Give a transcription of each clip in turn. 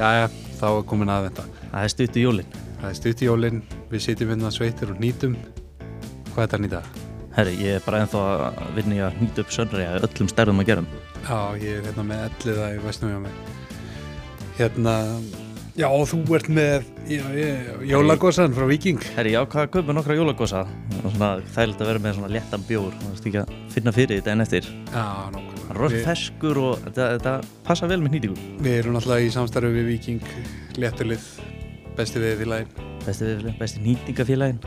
Jæja, þá er komin aðvenda. Það er stutt í jólinn. Það er stutt í jólinn, við sitjum hérna sveitir og nýtum. Hvað er þetta að nýta? Herri, ég er bara ennþá að vinna í að nýta upp sönri að öllum stærðum að gerum. Já, ég er hérna með elliða í Vestnum hjá mig. Hérna, já, þú ert með jólagossan frá Viking. Herri, já, hvað kaupið nokkra jólagosa? Það er að vera með svona léttan bjór. Það er ekki að finna fyrir þetta en eftir. Já, er rosa feskur og þetta, passa vel með nýtingu. Við erum náttúrulega í samstarfi við Viking, létturlið, besti við félagin. Besti, viðfélagi, besti nýtingafélagin.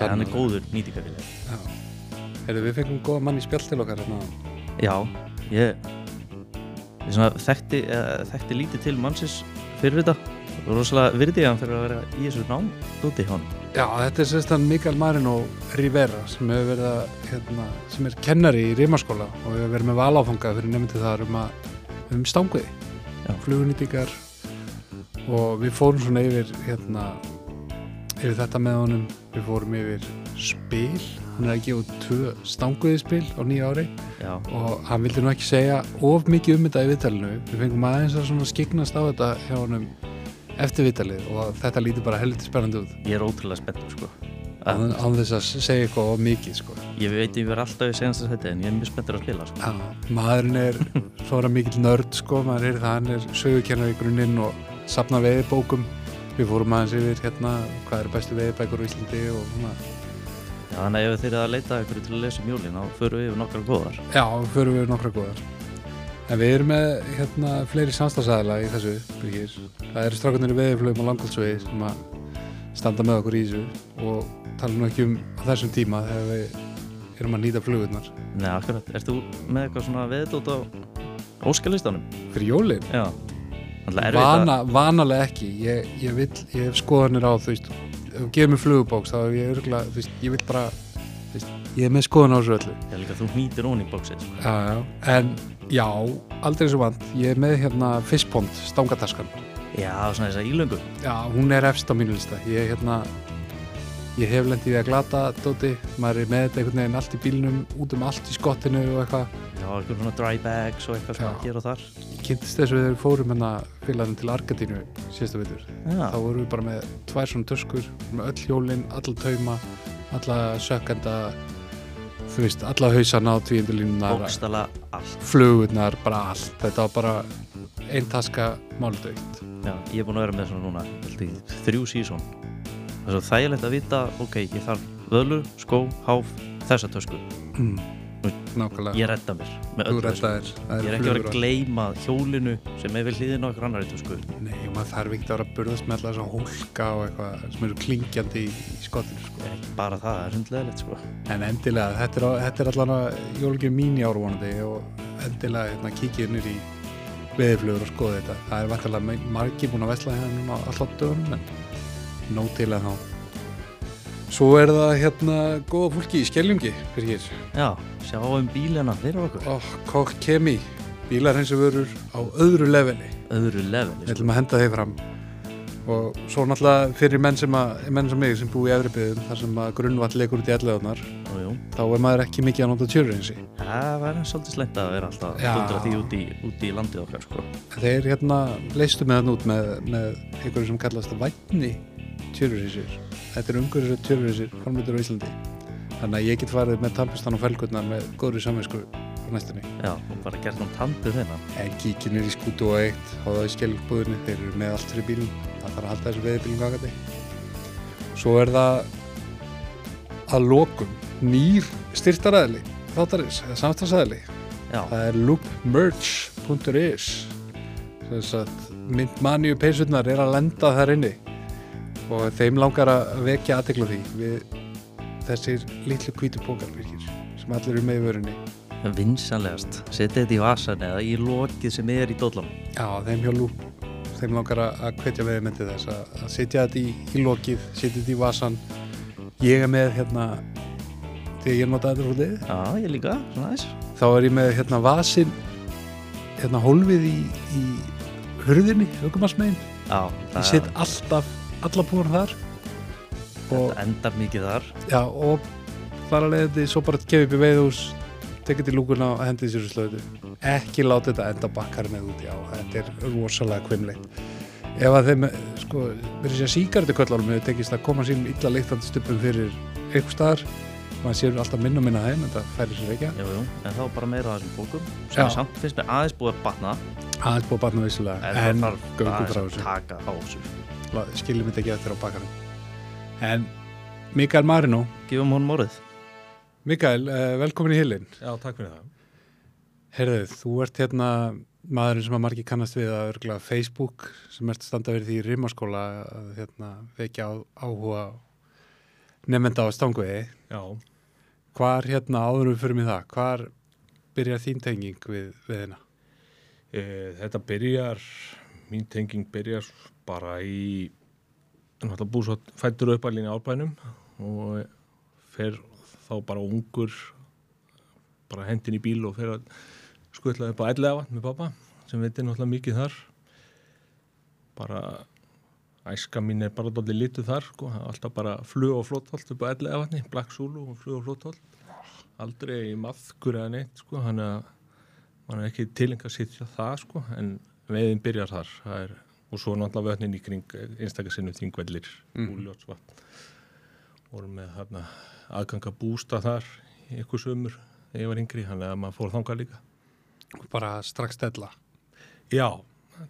Hann er góður nýtingafélagi. Já. Heyrðu, við fengum góða mann í spjall til okkar hérna. Já, ég, ég svona þekkti, eða, þekkti lítið til mannsins fyrir þetta. Og rosalega virði ég hann fyrir að vera í þessu nám dóti hann. Já, þetta er sérstann Mikael Marino Rivera sem hefur verið að, hérna, sem er kennari í Rímaskóla og hefur verið með valáfanga fyrir nefndi þar um að, um stanguði, flugunýtingar og við fórum svona yfir, hérna, yfir þetta með honum, við fórum yfir spil, hann er að gefa út tvö stanguði spil á nýja ári. Já, og hann vildi nú ekki segja of mikið um þetta í viðtalinu, við fengum aðeins að skiknast á þetta hjá honum eftir viðtalið og þetta lítur bara helviti spennandi út. Ég er ótrúlega spenntur sko. án þess að segja eitthvað of mikið sko. Ég veit ég verð alltaf í senast að þetta en ég er mjög spenntur að spila sko. Já, maðurinn er svona mikill nörd sko, maður er það, hann er sögukennar í grunninn og safna veiðbókum við fórum aðeins yfir hérna hvað eru bestu veiðbækur á Íslandi og svona Já, þannig að ef þið eru að leita ykkur til að lesa um jólin þá förum við yfir nokkar góðar. Já, förum við nokkra góðar. En við erum með hérna fleiri samstagsæðala í þessu Birgir. það eru strákarnir í veiðflögum á Langholtsvegi sem að standa með okkur í þessu og tala nú ekki um þessum tíma þegar við erum að nýta flugurnar. Nei, akkurat, ert þú með eitthvað svona veðdót á óskalistanum? fyrir jólin? Já. Vana, vanalega ekki. Ég, ég, vil, ég hef skoðanir á veist, ef þú gefur mér flugubóks þá er ég örgulega, þú veist, ég vil bara veist, ég er með skoðan á þessu öllu. Já, líka þú hnýtir ón í bóksið sko. já, já. en já, aldrei svo vant. Ég er með hérna fistpond, stangataskan. Já, svona þess að ílöngu. Já, hún er efst á mínu lista. Ég, hérna, ég hef lendið í að glata dóti, maður er með þetta einhvern veginn allt í bílnum, út um allt í skottinu og eitthvað, Já, eitthvað svona dry bags og eitthvað Já. hér og þar kynntist þessu þegar við fórum hérna félagin til Argentínu síðasta vitur Já, þá vorum við bara með tvær svona töskur með öll hjólin, alla tauma alla sökkenda þú veist, alla hausana á allt. Flugurnar, bara allt. Þetta var bara einn taska máludaukt Já, ég er búin að vera með svona núna held ég, þrjú sísón Það er svo þægilegt að vita, ok, ég þarf völu, skó, háf, þessa tösku. Mm. Nákvæmlega, Ég redda mér með öllu þessu. Ég er ekki að vera að gleyma hjólinu sem er við hliðin á eitthvað annari tösku nei, og maður þarf ekki að vera að burðast með alla þessa hólka og eitthvað sem eru klingjandi í, í skottinu sko. Ekki bara það, það er hundleðilegt sko. En endilega, þetta er, þetta er allan að jólgir mín í árvonandi og endilega hérna, kikið nýr í veðiflugur og skoða þetta. Það er vantilega margir búin að vesla hérna núna alltaf dögum en nóg til að þá svo er það hérna góða fólki í Skeljungi fyrir hér. Já, sjá um bílina fyrir okkur. Oh, Kokk Kemi bílar eins og vörur á öðru leveli. Öðru við leveli sko. ætlum að henda þeir fram. Og svo náttúrulega fyrir menn sem, að, menn sem mig sem búi í efribyðum þar sem að grunnvall leikur út í elleðunar þá er maður ekki mikið að nota tjörureinsi Það var svolítið slengt að vera alltaf hundra því út í, út í landið okkar sko. Þeir hérna leistu með hann út með, með einhverju sem kallast vætni tjörurreysir þetta er umhverju tjörurreysir framleitur á Íslandi. Þannig að ég get farið með tampustan og felgurnar með góðri saminsku á næstunni. Já, og bara gert hann tandur þennan. En kíkin er í skútu og eitt í skelgbúðinni, þeir eru með allt fyrir bílum það þarf að halda þessu veðibílum gangandi. Svo er það að lokum nýr styrtaræðli þáttarins, eða samstagsæðli það er loopmerch.is þess að myndmaníu peysurnar er að lenda þar inni og þeim langar að vekja aðtekla því við þessir litlu hvítu pókar virkir sem allir eru með í vörunni. Vinsanlegast Setja þetta í vasan eða í lokið sem er í dollan já, þeim hjá lúp þeim langar að hvetja við myndi þess að, setja þetta í, í lokið setja þetta í vasan ég er með hérna þegar ég nota þetta fyrir Já, ég líka, svona þess þá er ég með hérna vasin hérna hólfið í, í hurðinni, aukumarsmegin ég set alltaf alla búin þar. Og, þetta endar mikið þar. Já, og þar að leiðandi svo bara gefið upp í veiðhús tekið til lúkuna og hendið sér í slöðu ekki láta þetta enda bakkarinn eða út já, þetta er rosalega kvimleitt ef að þeim sko, verður sér síkarduköllunum hefur tekist að koma sínum illa leiktandi stupum fyrir eitthvað staðar maður sér alltaf minna og minna þeim en það færir sér ekki. Jú, jú, en þá bara meira þessum bókum. Sem Já. er samt finnst mér aðeins búið að batna. Aðeins búið að batna vissilega en, en það frá að taka á þessu skiljum þetta ekki eftir á bakarum en Mikael Marino. Gefum honum orðið. Mikael, uh, velkomin í Hillin. Já, takk fyrir það. Herðið, þú ert hérna maðurinn sem að margir kannast við að örgla Facebook sem ert að standa verið því í rimaskóla að hérna, vekja á, áhuga nefnda á stanguði Já, hvar hérna áður við fyrir mig það hvar byrjar þín tenging við, við hérna? e, þetta byrjar, mín tenging byrjar bara í, náttúrulega búið svo fættur upp alveg í árbænum og fer þá bara ungur, bara hendin í bíl og fer að skutla upp á ellega vatn með pappa sem veitir náttúrulega mikið þar. Bara æska mín er bara dálítið lítið þar, sko, alltaf bara flug og flótholt upp á ellega vatni, Black Zulu og flug og flótholt. Aldrei maðkur eða neitt, sko, hann er að ekki tilenga sitja það sko en veiðin byrjar þar það er, og svo náttúrulega vötnin í kring einstakar sinnum þingvellir mm. úljótsvatn vorum með þarna aðganga bústa þar ykkur sömur þegar ég var yngri, hann er að maður fór þangað líka. Bara strax stella já,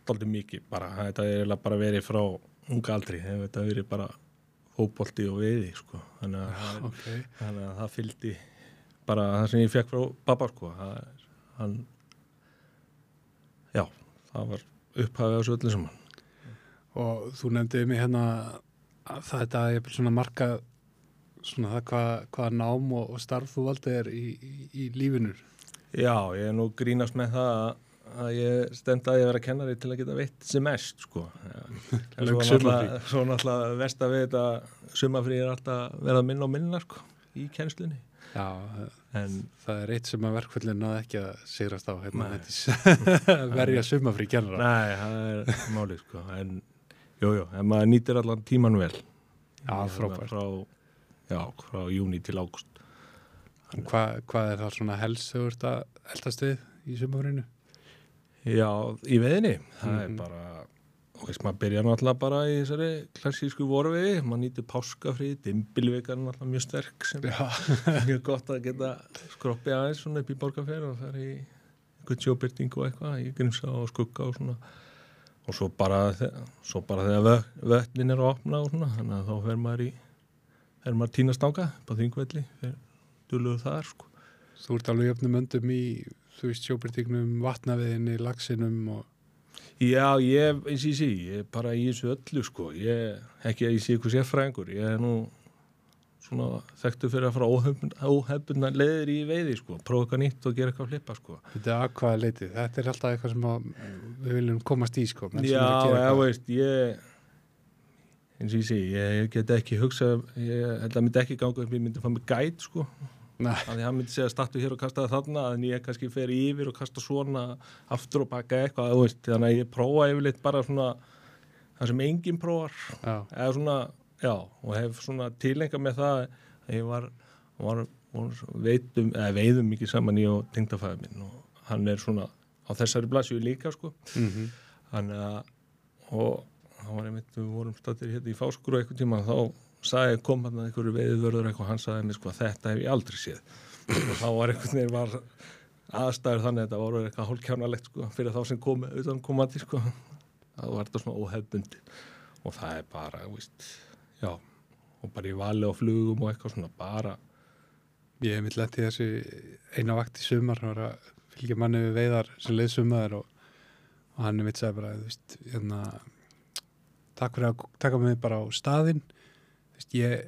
daldið mikið bara, þetta er bara verið frá unga aldri, þetta verið bara fótbolti og veiði sko. Þannig að, er- okay. þannig að það fylgdi bara það sem ég fekk frá pappa sko. Er, hann já, það var upphafið á þessu öllu saman og þú nefndið mig hérna að það þetta er svona marka svona það hvað, hvað nám og, og starf þú valdið er í, í, í lífinu. Já, ég er nú grínast með það að- að ég stemdi að ég vera kennari til að geta veitt sem mest sko. Svo náttúrulega- verst að við þetta sumafrí er alltaf verða minna og minna sko í kennslunni. Já, en það er eitt sem að verkföllin náði ekki að sigrast á hérna, er verja sumafrí kennara. Nei, það er málið sko. En jújú, jú, en maður nýtir allan tíman vel Já, Í- frábært. frá, já, frá júni til águst Hva, hvað er það svona helst þau ert að eldast við í sumafrínu? Já, í veðinni, það Mhm. er bara, og veist, maður byrjar náttúrulega bara í þessari klassísku vorvegi, maður nýtir páskafrið, dimbilvegan er náttúrulega mjög sterk sem er mjög gott að geta skroppið aðeins svona upp í borgarferð og það er í einhvern sjóbyrting og eitthvað, í grimsa og skugga og svona, og svo bara, svo bara þegar vö- vötnin er að opna og svona, þannig að þá fer maður í, fer maður tínastanga á þingvelli, fer duluðu þar, sko. þú ert alveg jöfnum öndum í þú veist sjóbyrtingnum, vatnaviðinni, lagsinum og Já, ég, eins og ég sé, ég er bara í þessu öllu sko, ég, ekki að ég sé ykkur sérfræðingur, ég er nú svona þekktu fyrir að fara óhefbundna leiðir í veiði sko, prófa eitthvað nýtt og gera eitthvað flippa sko. þetta er aðkvaða leitið, þetta er alltaf eitthvað sem að við viljum komast í sko Já, að ég veist, ég, eins og ég sé, ég get ekki hugsa, ég held að myndi ekki ganga upp, ég myndi fá mig gæt sko, Nei, að hann myndi segja startu hér og kasta það þarna, en ég kannski fer yfir og kasta svona aftur og baka eitthvað, þannig að ég prófa yfirleitt bara svona það sem enginn prófar. Eða svona, já, og hef svona tilenga með það að ég var, var, var veitum, eða veiðum mikið saman í og tengdafæði minn og hann er svona á þessari blasju líka sko. Mm þannig að og hann var einmitt, við vorum stættir hérna í fáskur og eitthvað tíma þá sagði, kom hann að einhverju veiðvörður eitthvað, hann sagði mér sko að þetta hef ég aldrei séð. Og þá var einhvern veginn var aðstæður þannig að þetta voru eitthvað hálfkjánalegt sko fyrir þá sem komi utan komandi sko. Það var þetta svona óhefbundi og það er bara, víst já, og bara í vali og flugum og eitthvað svona bara ég hef mitt lent í þessu eina vakt í sumar að fylgja manni við veiðar sem leið sumaður og, og hann er mitt sagði bara, þú veist, hérna takk fyrir að taka mig bara á staðinn. Ég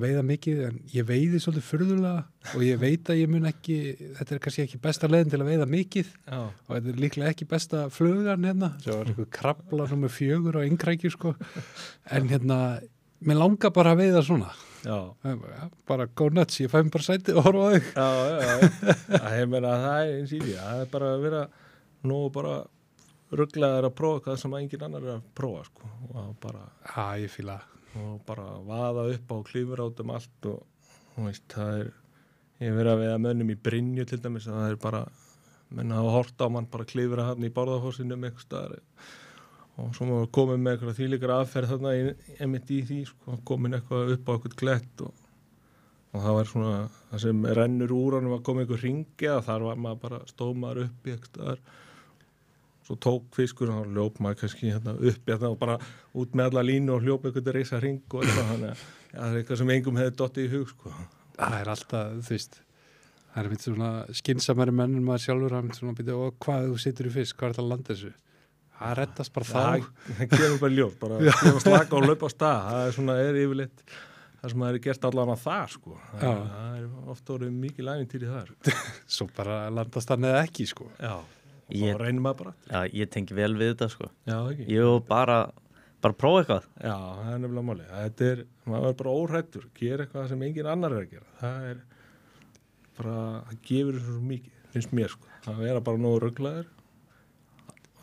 veiða mikið en ég veiði svolítið furðulega og ég veit að ég mun ekki þetta er kannski ekki besta leiðin til að veiða mikið já, og þetta er líklega ekki besta flugan hérna, það var eitthvað krabla nummer fjögur á yngrækju sko. En hérna, mér langar bara að veiða svona. Já. Bara, go nuts, ég fæ mér bara sæti og horfa á þig. Það er meina að það er eins í því, það er bara að vera nú bara rugglegaður að prófa hvað sem engin annar er að prófa sko, og bara, Já, og bara vaða upp á klífur át um allt og veist, það er ég hef verið að veiða mönnum í Brynju til dæmis að það er bara, menn hafa hort á mann bara klífur að hann í borðahósinu með eitthvað og svo var komið með eitthvað þvíleikar aðferð þarna einmitt í því sko, komin eitthvað upp á eitthvað klett og, og það var svona það sem rennur úr hann var komið eitthvað ringi og þar var maður bara stóð maður upp í eitthvað svo tók fiskur og ljóp maður kannski hérna, upp þetta og bara út með alla línu og hljóp eitthvað reysa ring og eitthvað þannig að það er eitthvað sem engum hefði dottið í hug sko. það er alltaf, þú veist það er mitt svona skinsamæri menn en maður sjálfur hann svona býta og hvað þú situr í fisk, hvað er þetta að landa þessu það reddast bara það, þá. Það kemur bara ljós bara gefa slaka og laupa á stað það er svona, er yfirleitt það sem það er gert allan að það sko. Það, það er ofta orðið mikið lægintýri þar. Svo bara landast hann eða ekki sko. Já, og Ég- þá reynir maður bara Já, ég tengi vel við þetta sko. Já, ekki? Ég bara, bara prófa eitthvað. Já, það er nefnilega máli þetta er, maður er bara óhrættur gera eitthvað sem engin annar er að gera. Það er bara, það gefur þessu svo mikið, finnst mér sko. Það vera bara nógu rugglaður og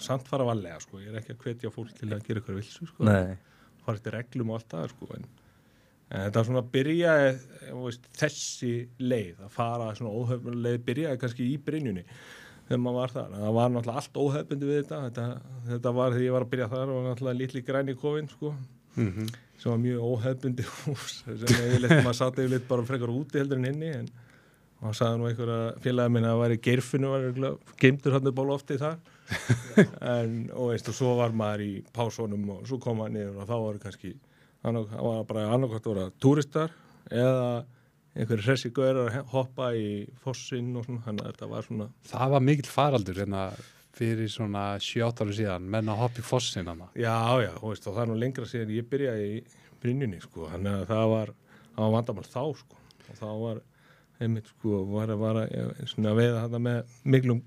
samt fara valega sko, ég er ekki að hvetja fólk til að gera eitthvað vilsu sko. Nei, fara eftir reglum og allt það sko en, en þetta svona byrjaði veist, þessi leið að fara svona óhefnum leið byrjaði kannski í brynjunni þegar maður var þar. Það var náttúrulega allt óhefbundi við þetta. þetta þetta var þegar ég var að byrja þar og náttúrulega litli græni kofinn sko mm sem var mjög óhefbundi hús sem yfirleitt maður satt yfirleitt bara frekar úti heldur en inni en og sagði nú einhverja félagi minna að það væri geirfinu var geimtur hann upp á lofti þar. En og veist og svo var maður í pásónum og svo kom maður niður og þá var kannski hann var bara annarkvæmt voru túristar eða einhverju hressi gaurar að hoppa í fossin og svona, þannig að þetta var svona það var mikill faraldur hérna fyrir svona 7-8 ára síðan menn að hoppa í fossin hann Já, já, þú veist, og það er nú lengra síðan ég byrjaði í Brynjunni, sko, þannig að það var, það var vandamál þá, sko, og þá var, einmitt, sko, var að vara, svona að veiða þetta með miklum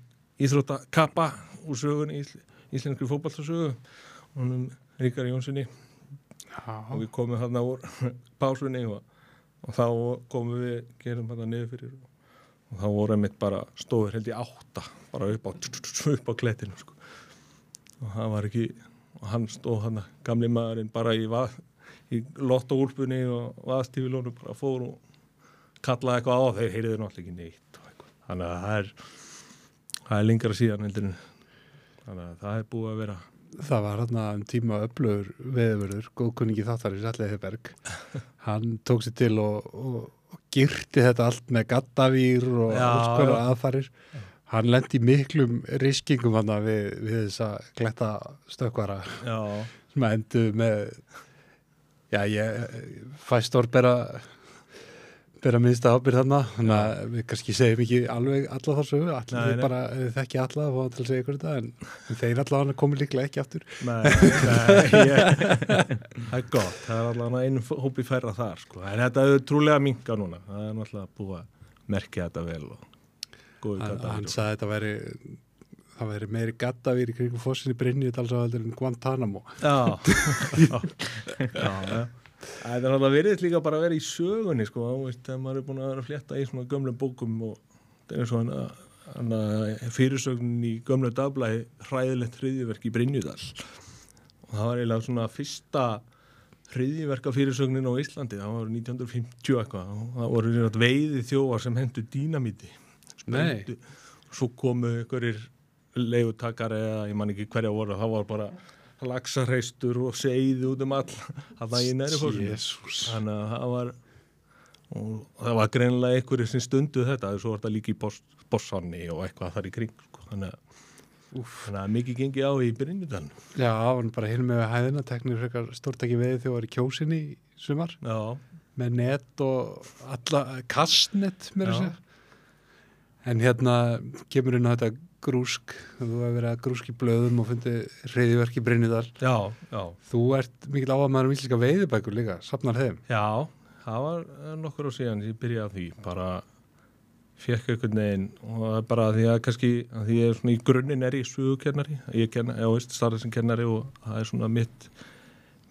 íþróttakappa úr sögunni, ísl, íslenskri fótballtasögu, honum Ríkar Jónssoni, og við komum þarna úr pásunni og, og þá komum við, gerum þarna niður fyrir og, og þá voru einmitt bara stóður held í átta, bara upp á, upp á klettinu, sko. Og það var ekki og hann stóð hann gamli maðurinn bara í, í lottoúlpunni og vaðstífilónu bara fór og kallaði eitthvað á þeir heyriðu náttúrulega ekki neitt þannig að það er það er lengra síðan heldur þannig að það er búið að vera. Það var hérna um tíma öflögur veðurverður, góðkunningi þáttarins Alli Heiberg hann tók sér til og, og, og girti þetta allt með gattavýr og Já, alls já. aðfarir. Hann lendi miklum riskingum hann við, við þessa gletta stökkvara. Sem að endu með já, ég fæ stórbera bera minnsta ábyrð þarna þannig að við kannski segjum ekki alveg alla þar sögu, Nei, allir nei. bara eh, þekki alla og fá til að segja ykkur þetta en, þeir allavega komið líklega ekki aftur nei, nei ég, það er gott það er allavega einu hópi færra þar sko. en þetta er trúlega minka núna það er náttúrulega búið að merkja þetta vel og góðu hann, gata hann sagði að þetta væri það væri meiri gattavýr í kringum fossinni Brynni talsavaldur en Guantanamo já, já, já. Það er alltaf verið líka bara að vera í sögunni sko, þegar maður er búin að vera að flétta í svona gömlum bókum og það er svona fyrirsögnin í gömlu dagblæði hræðilegt hriðiverk í Brynjudal. Og það var eiginlega svona fyrsta hriðiverka fyrirsögnin á Íslandi, það var 1950 eitthvað. Og það voru veiði þjóvar sem hendur dínamíti sprengdu. svo komu einhverjir leigutakar eða ég man ekki hverja voru það var bara laxarreistur og seiði út um all það í næri Jésús þannig að það var og það var greinlega einhverjir sem stunduð þetta svo var þetta líka í boss, bossanni og eitthvað þar í kring sko. þannig, að, þannig að mikið gengi á í byrjinjutan Já, hann bara hinn með hæðina teknir frekar stórtæki veið þegar var í kjósinni í sumar. Já, með net og alla kastnet mér að segja. En hérna kemur inn á þetta grúsk. Þú hefur verið að grúsk í blöðum og fundið reyðiverki Brynniðar já, já. Þú ert mikil áhagmaður um íslenska veiðibækur líka, safnar þeim já, það var nokkur á síðan ég byrjaði á því. Bara fekk einhvern veginn og það er bara því að kannski að því ég er svona í grunninn er ég sögukennari. Ég kenna, ég veist starfið sem kennari og það er svona mitt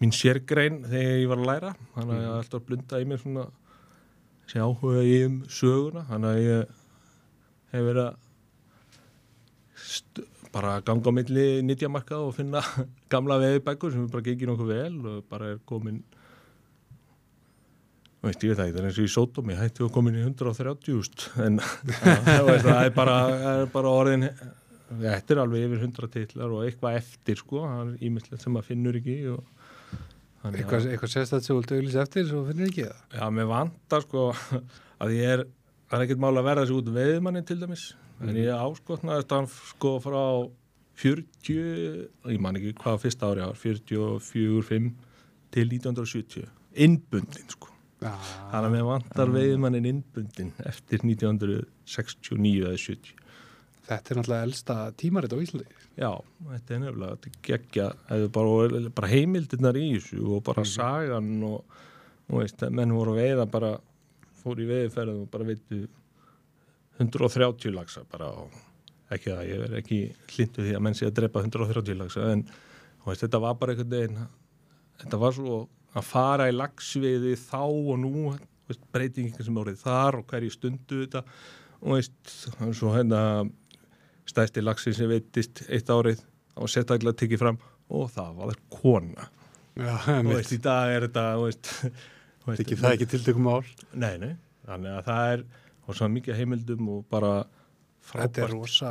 mín sérgrein þegar ég var að læra. Þannig að ég er alltaf að blunda í mér svona þessi áhuga í um söguna. Þannig að ég hef verið að bara ganga á milli nýtjamarka og finna gamla veðibækur sem bara gengir nokkuð vel og bara er komin Þú veist, ég veit það ekki, það er eins og í sótómi, hætti við komin í 130.000 en það, er bara, er bara orðin þetta er alveg yfir 100 titlar og eitthvað eftir sko, það er ímislegt sem maður finnur ekki og að- Eitthvað, eitthvað sérstætt sem þú vilt auðlýsa eftir svo finnir ekki það. Já, mér vantar sko að ég er, það er ekkert mál að verða þessi út veiðmanni til dæmis en ég áskotnaðist hann sko frá 40, ég man ekki hvað fyrsta ári ár, 44, 5 til 1970 innbundin sko. Já, þannig að mér vantar veiðmannin innbundin eftir 1969 eða 70 þetta er náttúrulega elsta tímarit á Íslandi. Já, þetta er nefnilega þetta er geggja, eða bara, bara heimildirnar í þessu og bara sagan og, og veist, menn voru að veiða bara, fór í veiðferð og bara veitu 130 lagsa bara og ekki að ég verð ekki hlindu því að menn sé að drepa 130 lagsa en veist, þetta var bara einhvern veginn þetta var svo að fara í lagsveiði þá og nú veist, breytingin sem árið þar og hverju stundu þetta og veist, það svo hérna stæsti lagsin sem veitist eitt árið og sérstaklega tekið fram og það var kona. Já, og veist, í dag er þetta veist, Ekki það ekki tiltökum mál. Nei, nei, þannig að það er og svo mikið heimildum og bara Þetta er frábært rosa,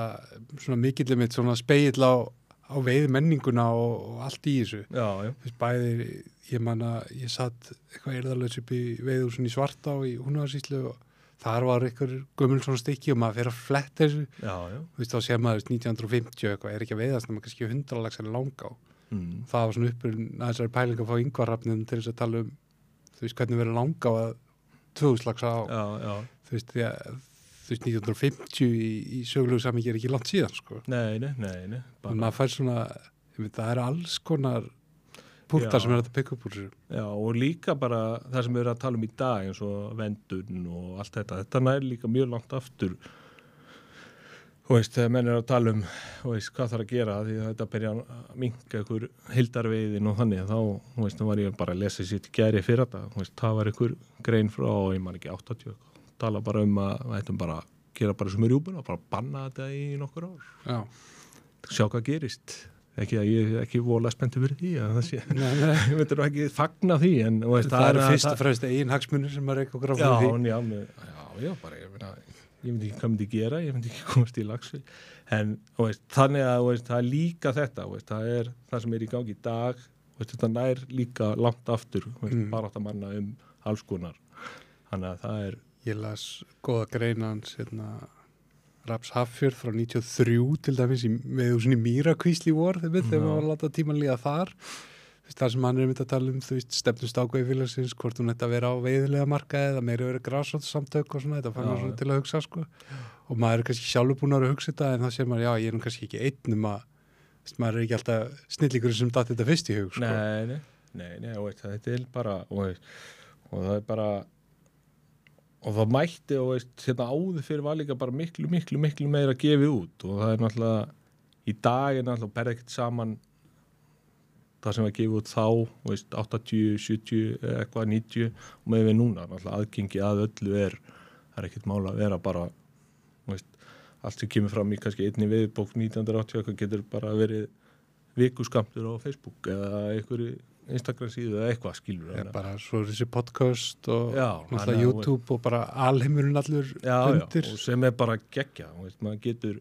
svona mikill mitt svona speill á, á veið menninguna og, og allt í þessu. Já, já, Þú veist, bæði, ég man að ég satt eitthvað erðalöðs upp í veiðhúsin í Svartá í Húnaðarsíslu og þar var eitthvað gömul svona stykki og maður fyrir að fletta þessu. já, já Þú veist, þá sé maður þú veist, 1950 eitthvað, er ekki að veiðast nema kannski hundralags en langa á. mm. Það var svona uppur að þessari pæling að fá yngvarrafnum til þess að tala um, þú veist, hvernig verið langa að tvöðuslags á, þú veist, því að þú veist, 1950 í, í sögulegu samingi er ekki langt síðan, sko. nei, nei, nei, bara, maður fær svona veit, það eru alls konar Já. sem er að pikka upp úr þessu Já, og líka bara það sem við erum að tala um í dag eins og vendun og allt þetta þetta nær líka mjög langt aftur þú veist, þegar menn er að tala um veist, hvað þarf að gera því að þetta byrja að minka ykkur hildarveiðin og þannig, þá, þú veist, þá var ég bara að lesa sitt gæri fyrir þetta, þú veist, það var ykkur grein frá, ég man ekki 80 tala bara um að við ættum bara að gera bara sem er rjúbuna, bara banna þetta í nokkur ár, já, sjá hvað gerist. Ekki að ég er ekki vola spenntu fyrir því að það sé, ég veitur nú ekki fagna því, en veist, það eru að- fyrst og fremst eigin hagsmunir sem maður eitthvað gráð fyrir því. já, já, já, bara ég myndi ekki hvað myndi gera, ég myndi ekki komast í lagsi en veist, þannig að veist, það er líka þetta, veist, það er það sem er í gangi í dag, þetta nær líka langt aftur, Mm. bara átt að manna um alls konar. Þannig að það er, ég las góða greina hans hérna, Raps Haffjörð frá 93 til dæmis í, með svona í Mýrakvísli vor þegar maður var að láta tíman líða þar Það sem hann er myndið að tala um þú veist, stefnust ákveði félagsins, hvort hún ætti að vera á veiðilega markaði eða meira verið grásótt samtök og svona, þetta fann já. til að hugsa sko. og maður er kannski sjálfur búin að hugsa þetta en þá sér maður, já, ég er nú kannski ekki einn um að maður er ekki alltaf snillíkur sem datt þetta fyrst í hug sko. nei, nei, nei, veist, þetta er bara, veist, og það er bara og það mætti, og veist, hérna áður fyrir var líka bara miklu, miklu, miklu meira gefið út og það er náttúrulega í dag er náttúrulega það sem var gefið út þá veist, 80, 70, eða eitthvað 90 og með við núna, náttúrulega aðgengi að öllu er, er ekkert mála að vera bara, veist allt sem kemur fram í kannski einni viðbók 1980 eitthvað getur bara verið vikuskamtur á Facebook eða einhverju Instagram síðu eða eitthvað skilur Ég bara svo er þessi podcast og Já, YouTube og bara alheimurinn allur já, já, undir. og sem er bara veist, maður getur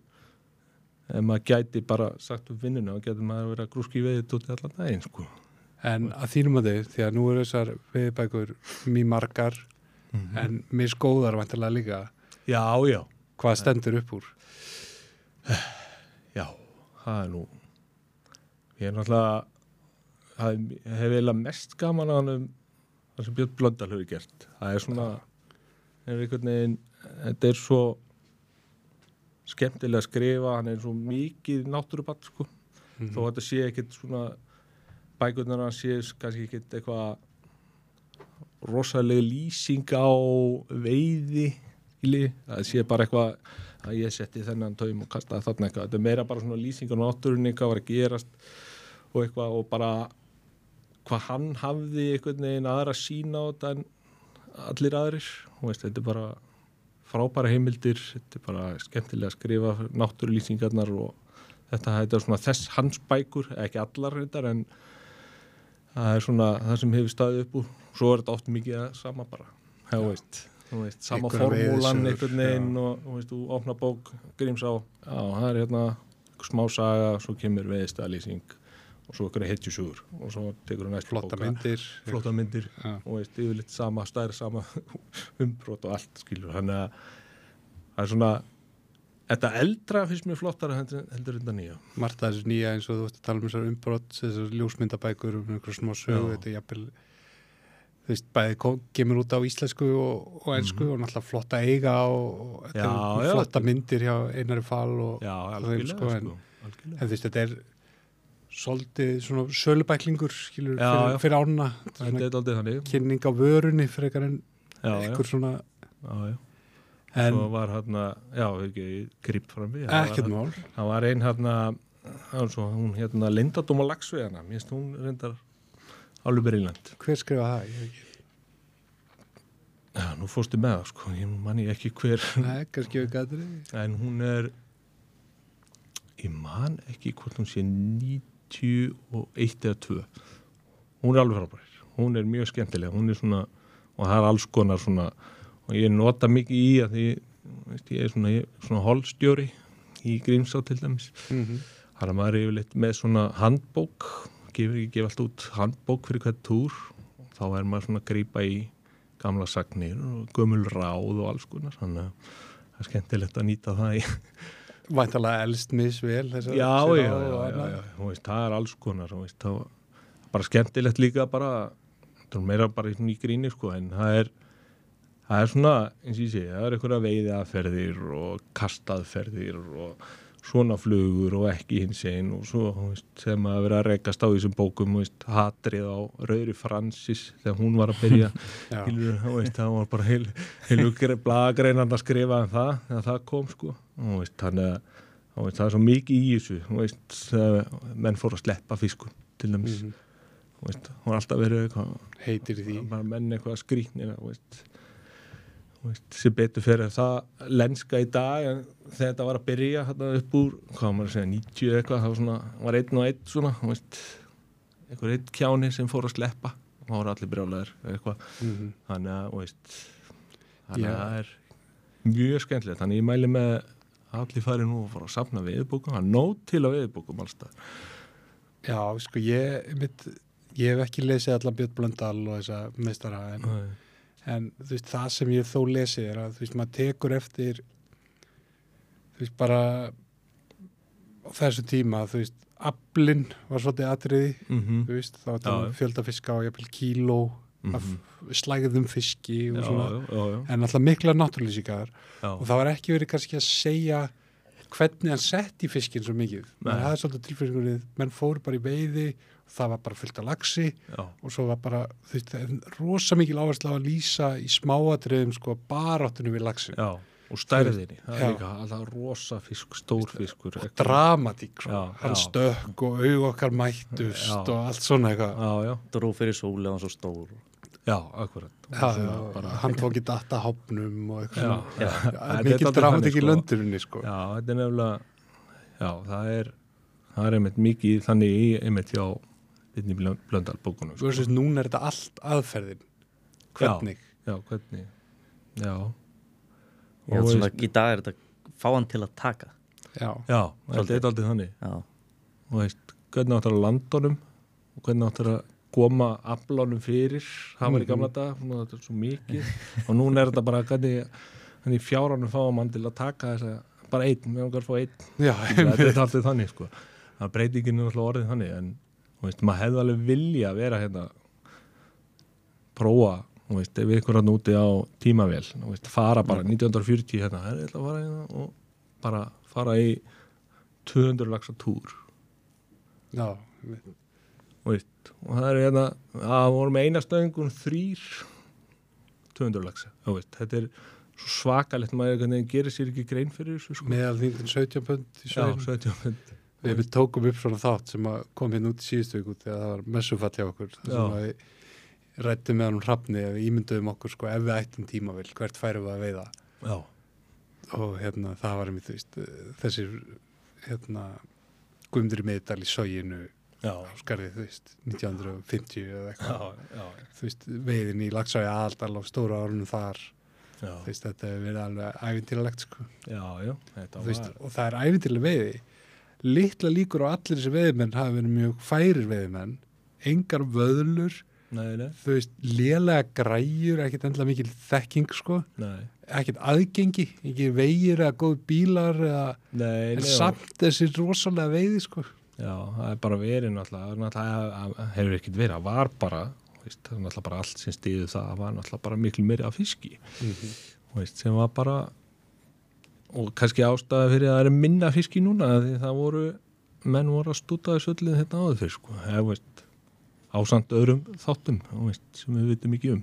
ef maður gæti bara sagt um vinnuna og getur maður að grúski í veiðið út allan daginn sko. en að þínum að þið, því að nú eru þessar viðbækur mjög margar Mhm. en misgóðar vantilega líka. Já, já, hvað stendur upp úr? Já það er nú ég er náttúrulega það er, ég hef eiginlega mest gaman að hann það sem Björn Blöndal hefur gert. Það er svona er einhvern veginn, þetta er svo skemmtilega að skrifa hann er svo mikið náttúrubatt sko. Þó að þetta sé ekkit svona bækurnar hann sé kannski ekkit eitthvað rosalega lýsing á veiði það sé bara eitthvað að ég setti þennan taum og kastaði þarna eitthvað, þetta er meira bara svona lýsing á náttúrunni, hvað var að gerast og eitthvað og bara hvað hann hafði einhvern veginn aðra sína á þetta en allir aðrir. Og veist, þetta er bara frábæra heimildir, þetta er bara skemmtilega að skrifa náttúrulýsingarnar og þetta, þetta er svona þess hans bækur, ekki allar reyndar en það er svona það sem hefur staðið upp úr. Svo er þetta oft mikið að sama bara. Já, veist, veist, sama formúlan einhvern veginn og þú veist, þú opna bók Grímsá, já, það er hérna smá saga, svo kemur veðistæðalýsing og svo ykkur hetjusúr og svo tekur hann næstu flotta myndir flotta myndir Já. og veist, yfirleitt sama stær, sama umbrot og allt skilur þannig að það er svona þetta eldra finnst mér flottara heldur, heldur þetta nýja margt af þessu nýja eins og þú veist að tala um þessar umbrott þessar ljósmyndabækur um einhver smá sögu Já. þetta er jafnvel þú veist, bæði kemur út á íslensku og, og ensku og náttúrulega flotta eiga og, og. Já, já, flotta þetta- myndir hjá Einari Fall og, já, algjörlega sko, en- sko, algjörlega. en þú veist, þetta er svolítið svona sölubæklingur skilur Já, fyrir, fyrir þetta svona kynning á vörunni frekar en einhver svona já, já. en svo var hérna, já, ekki grip fram við ekkert mál. það var ein hérna hún hérna Linda Dóma Lagsveðana mér finnst hún reyndar alveg beriland hver skrifa það? Ekki. já, nú fórstu með það sko, ég manni ekki hver Nei, en hún er ég man ekki hvort hún sé 91 eða 2 hún er alveg frábær. Hún er mjög skemmtileg, hún er svona og það er alls konar svona og ég nota mikið í að því veist, ég er svona, svona holstjóri í Grímsá til dæmis. Mm -hmm. Það er að maður yfirleitt með svona handbók, gefur ekki gefa allt út handbók fyrir hvert túr. Þá er maður svona að grípa í gamla sagnir og gömul ráð og alls konar, þannig að það er skemmtilegt að nýta það í. Væntalega elst misvel Já, já, já, já, já, veist, það er alls konar, veist, bara skemmtilegt líka bara, meira bara í gríni, sko, en það er, það er svona, eins og ég sé, það er einhverja veiðaferðir og kastaðferðir og svona flugur og ekki hins einn og svo, veist, þegar maður verið að rekast á þessum bókum, veist, hatrið á Rauðri Francis þegar hún var að byrja þú veist, það var bara heil, heilu blagreinan að skrifa um það þegar það kom, sko, og þannig að það er svo mikið í þessu, menn fór að sleppa fiskun, til dæmis, þú veist, hún var alltaf verið eitthvað, heitir því. menn eitthvað þú veist, sem betur fyrir það lenska í dag, en þegar þetta var að byrja hérna upp úr, hvað maður að segja, 90 eða eitthvað, það var svona, var einn og einn svona, veist, einhver einn kjáni sem fór að sleppa, og það voru allir brjálæðir, eitthvað, mm þannig að, veist, þannig Já. að það er mjög skemmtilegt, þannig að ég mæli með að allir fari nú að fara að safna viðbókum, það er nót til að viðbókum allstað. Já, sko, ég mitt, ég hef ekki lesið allan Björn Blöndal og þessa meistara en, en þú veist, það sem ég þó lesið er að þú veist, maður tekur eftir þú veist, bara á þessu tíma, þú veist aflinn var svolítið atriði Mm þú veist, þá var það já. fjöldafiska og jafnvel kíló af slægðum fiski og já, svona, já, já, en alltaf mikla náttúrlýsingar og það var ekki verið kannski að segja hvernig hann sett í fiskin svo mikið. Það er svolítið tilfeyringunni menn fóru bara í veiði það var bara fullt af laxi já. og svo var bara, rosa mikil áherslu á að lýsa í smáatriðum sko baráttunum við laxin Já, og stærðinni, það er líka alltaf rosa fisk, stór fiskur eitthvað. dramatík, sko. Já, hann já. stökk og aug okkar mættust Já. og allt svona eitthvað Já, já, Dró fyrir sóli og hann svo stór já, akkurat Já, Svona já, bara- hann tók í data hopnum og eitthvað er mikil dramatík þannig, í löndurinni sko. Já, þetta er nefnilega Já, það er það er einmitt mikið þannig í einmitt hjá einnig blöndal bókunum Þú veist, núna er þetta allt aðferðin. Hvernig? Já, hvernig? Já, held Og svona, í dag er þetta fá hann til að taka. Já, já þetta er aldrei þannig. Já, og veist, hvernig áttur að landa honum? Og hvernig áttur að koma aflánum fyrir, það var í gamla dag svona, þetta er svo mikið. Og núna er þetta bara hvernig, hvernig fjáránum fáum mann til að taka þess að bara einn, við erum að fá einn. Já, þetta er alltaf þannig sko. Það breytingin er alltaf orðið þannig en veist, maður hefði alveg vilja að vera hérna prófa veist, ef ykkur hann úti á tímavél veist, fara bara 1940 hérna, að fara hérna og bara fara í 200 laxa túr já, og það er hérna að voru með eina stöðingun þrýr 200 laxa þú veist, þetta er svo svakalegt maður einhvern veginn gerir sér ekki grein fyrir þessu sko. meðal þingin 17 pund í Já, svein 17 pund. Við tókum upp svona þátt sem kom hérna út í síðustu viku þegar það var messufall hjá okkur sem að við rættum með hann hrafni eða ímynduðum okkur sko ef við ættum tímavill hvert færum við að veiða? Já, og hérna það var einmitt veist þessir hérna Guðmundur í miðdal í sóginu já, á skarðið þú veist 1950 eða eitthvað. Þú veist veiðin í Lagsá í Aðaldal á stóra árunum þar já. þú veist þetta hefur verið alveg ævintýralegt sko. Já, já, veist, og það er æfintilega veiði litla líkur á allir þessi veiðmenn hafi verið mjög færir veiðmenn engar vöðlur nei, nei, þú veist, lélega græjur ekkert endla mikil þekking sko. Nei, ekkert aðgengi, ekki vegir eða góð bílar eða samt þessi rosalega veiði sko. Já, það er bara verið náttúrulega, það hefur ekkert verið, það var bara veist, það er náttúrulega bara allt sem stiði það það var náttúrulega bara miklu meiri af fiski. Veist, sem var bara og kannski ástæða fyrir að það er minna fiski núna því það voru menn voru að stúta þessu öllin þetta áður fyrir sko, eða veist ásand öðrum þáttum veist, sem við vitum ekki um.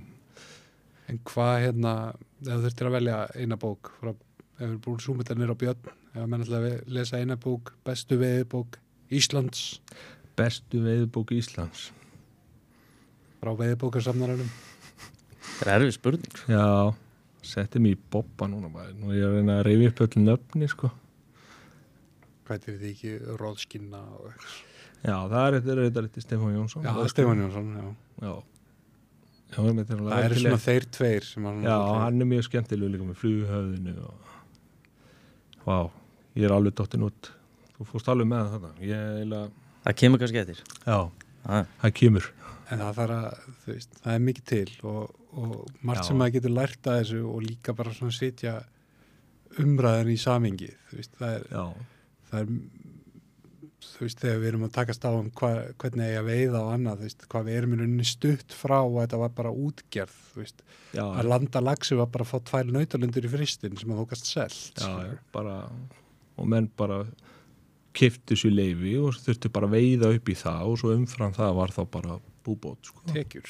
En hvað hérna, ef þú þurftir að velja eina bók, frá, ef við búin súmitanir á Björn, ef menn ætla að lesa eina bók, bestu veiðbók Íslands. Bestu veiðbók Íslands. Frá veiðbókarsamnaranum. Það er erfið spurning. Já, setti mig í boppa núna bara, nú er ég að reyna að reyfi upp öll nöfni sko. Hvað er því ekki róðskinna og eitthvað? Já, það er þetta, þetta, þetta Stefán Jónsson. Já, Stefán Jónsson, já. Já, já það, er Það eru svona þeir tveir. Já, hann er mjög skemmtileg líka með fluguhöfðinu og... Vá, ég er alveg dottin út. Þú fórst alveg með þetta Ég eiginlega Það kemur kannski eftir. Já, ah, það kemur En það þarf að, þú veist, það er mikið til og, og margt Já. sem maður getur lært að þessu og líka bara svona sitja umræðan í samingi, þú veist, það er, það er þú veist, þegar við erum að takast á um hva, hvernig eigi að veiða og annað, þú veist, hvað við erum í rauninni stutt frá og þetta var bara útgerð, þú veist, já, að landa lagsi var bara að fá tvær nautalundur í fristin sem að þú gast selt, já, bara Og menn bara kiftu sér leifi og þurftu bara að veiða upp í það og svo umfram það var þá bara búbót sko. tekjur,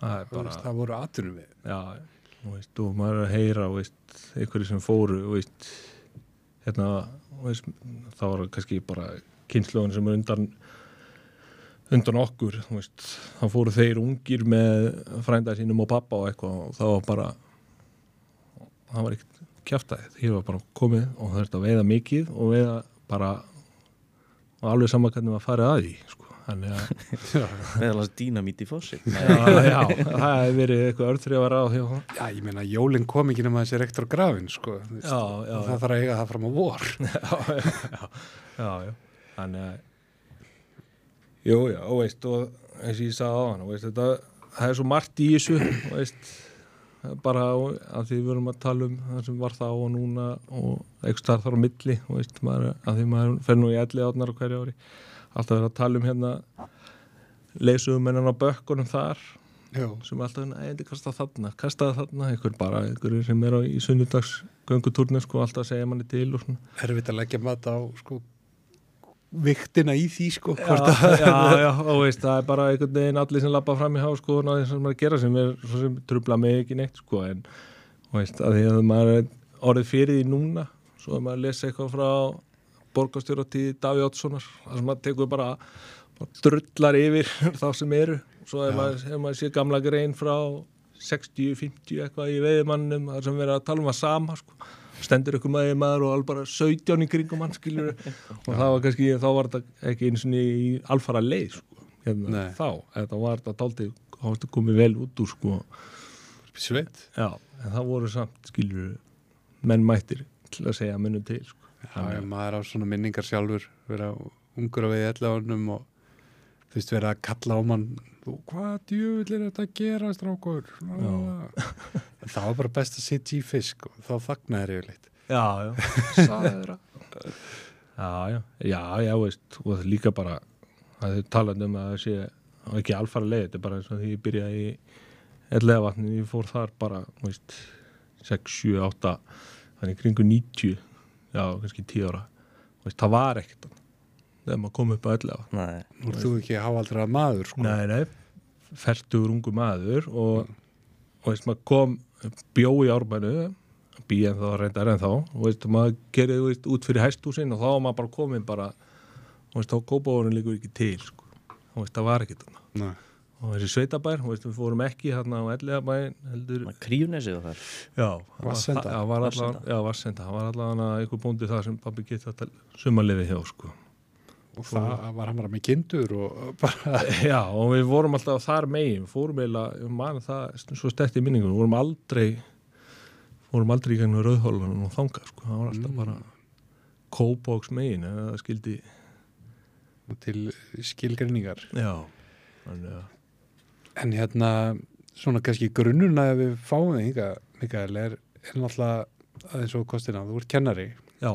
Það bara veist, það voru atunum við. Já, veist, og maður er að heyra einhverju sem fóru veist, hérna, það var kannski bara kynnslóðin sem er undan undan okkur þá fóru þeir ungir með frænda sínum og pappa og eitthvað og það var bara það var ekkert kjaftaðið því var bara komið og það er að veiða mikið og veiða bara og alveg saman hvernig maður farið að því sko. Þannig að meðalans dýnamít í fossi. Já, já, það hefur verið eitthvað örþrjávar á því og Já, ég meina, jólinn kom ekki nema þessi rektor grafin, sko, Já, já, og það þarf að eiga það fram á vor. já, já, þannig að jú, já, og veist og eins og ég sagði á hann, veist, þetta það er svo margt í þessu og veist, bara að því við verum að tala um það sem var þá og núna og eitthvað starf þar á milli og veist, maður, að því maður fer nú í elli átnar á hverju ári alltaf verið að tala um hérna leysum hennan á bökkunum þar Já, sem er alltaf, nei, þetta kasta þarna kastaði þarna, einhver bara, einhver sem er á, í sunnudags göngutúrni sko, alltaf segja manni til og svona. Erfitt að leggja mat á, sko, viktina í því, sko, já, já, já, og veist, það er bara einhvern veginn allir sem lappa fram í háskóðun og þess að maður gera sem er svo sem trubla mig ekki neitt sko, en og veist, að því að maður er orðið fyrir því núna svo að maður lesa eitthvað frá borgastjóratíð Daví Oddssonar þar sem maður tekur bara, bara drullar yfir þá sem eru svo ef Já. maður, ef maður sé gamla grein frá 60, 50 eitthvað í veiðmannum þar sem verið að tala um að sama sko stendur ykkur maður maður og alveg bara 17 í kringum hann skilur og það var kannski, þá var þetta ekki eins og í alfara leið sko, hérna, þá, þetta var þetta var þetta komið vel út úr sko, sveit. já, en það voru samt skilur menn mættir til að segja munum til sko. Já, já, maður á svona minningar sjálfur, vera ungur á veiði ellefanum og þú veist, vera að kalla á mann, hvað djöfull er þetta að gera, strákur? En það var bara best að sitja í fisk og þá þagnaði yfirleitt. já, já, sagði þeirra. Já, já, já, já, veist og það er líka bara að þau talað um að það sé ekki alfara leið, þetta er bara eins og því ég byrjaði í ellega vatni, ég fór þar bara, veist 6, 7, 8 þannig í kringu 90 já, kannski 10 ára. Veist, það var ekkert þegar maður kom upp að ellega Nei, Nú er þú ekki að hafa aldrei að maður, sko. Nei, nei, fertugur ungu maður og, og veist, maður kom bjó í árbænu býð en þá reyndar en þá og veist, maður gerði þú veist, út fyrir hæstúsin og þá var maður bara komin bara og veist, þá kópavórin líkur ekki til sko. og veist, það var þarna. Nei. Og þessi sveitabær, og veist, við fórum ekki þarna á elliðabæn heldur kríunesið og þar já, allavega já, Vassenda, það var allavega einhver bóndi það sem pabbi getið að sumarlifi hjá sko. Og það var hann bara með kindur og bara, Já, og við vorum alltaf þar megin, fórum eiginlega, ég man það svo stert í minningunum, við vorum aldrei fórum aldrei í gegnum rauðhólanum og þangað, sko, það var alltaf bara kópóks megin það skildi til skilgrinningar já, þannig að en hérna svona kannski grunnuna ef við fáum þig Mikael er, er náttúrulega aðeins og kostina, þú ert kennari. Já,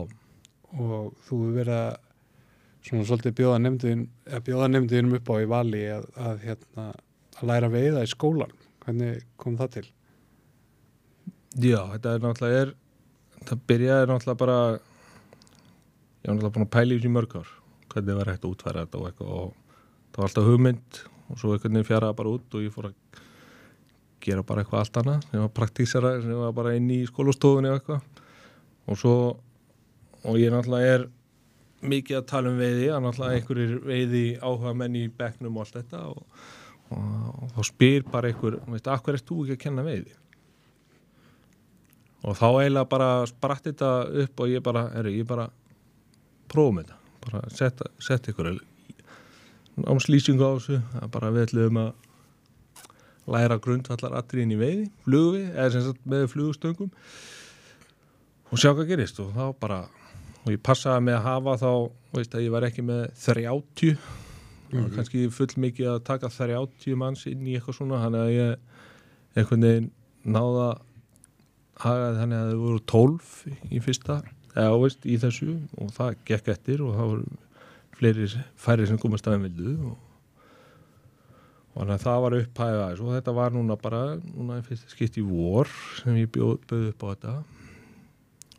og þú að svona svolítið bjóða nefnduðin eða bjóða nefnduðinum upp á í vali að, að hérna að læra að veiða í skólan hvernig kom það til? já, þetta er náttúrulega er, það byrjaði náttúrulega bara ég var náttúrulega búin að pæla í mörg ár. Hvernig var hægt að útfæra þetta og eitthvað og það var alltaf hugmynd og svo einhvern veginn fjaraði bara út og ég fór að gera bara eitthvað allt annað sem var praktísara, sem var bara inn í skólastofunni og eitthvað. Og svo og ég náttúrulega er mikið að tala um veiði, að náttúrulega einhverjir veiði áhuga menn í bekknum og allt þetta og, og, og þá spyr bara einhver, veist, akkur ert þú ekki að kenna veiði? Og þá eiginlega bara spratt þetta upp og ég bara, er ég bara prófum þetta, bara setja set ykkur námslýsingu á þessu, það er bara við ætlum að læra grundvallar atriðin í veiði, flugvi eða sem sagt með flugstöngum og sjá hvað gerist. Og þá bara og ég passaði með að hafa þá veist að ég var ekki með 30 mm -hmm. kannski full mikið að taka 30 manns inn í eitthvað svona þannig að ég einhvern veginn náða hagaði þannig að þau voru 12 í fyrsta, eða veist í þessu. Og það gekk eftir og það voru fleiri færi sem komast aðeins vildu og þannig að það var upphæðið aðeins og þetta var núna bara, núna er fyrst skipt í vor sem ég bjóð, bjóð upp á þetta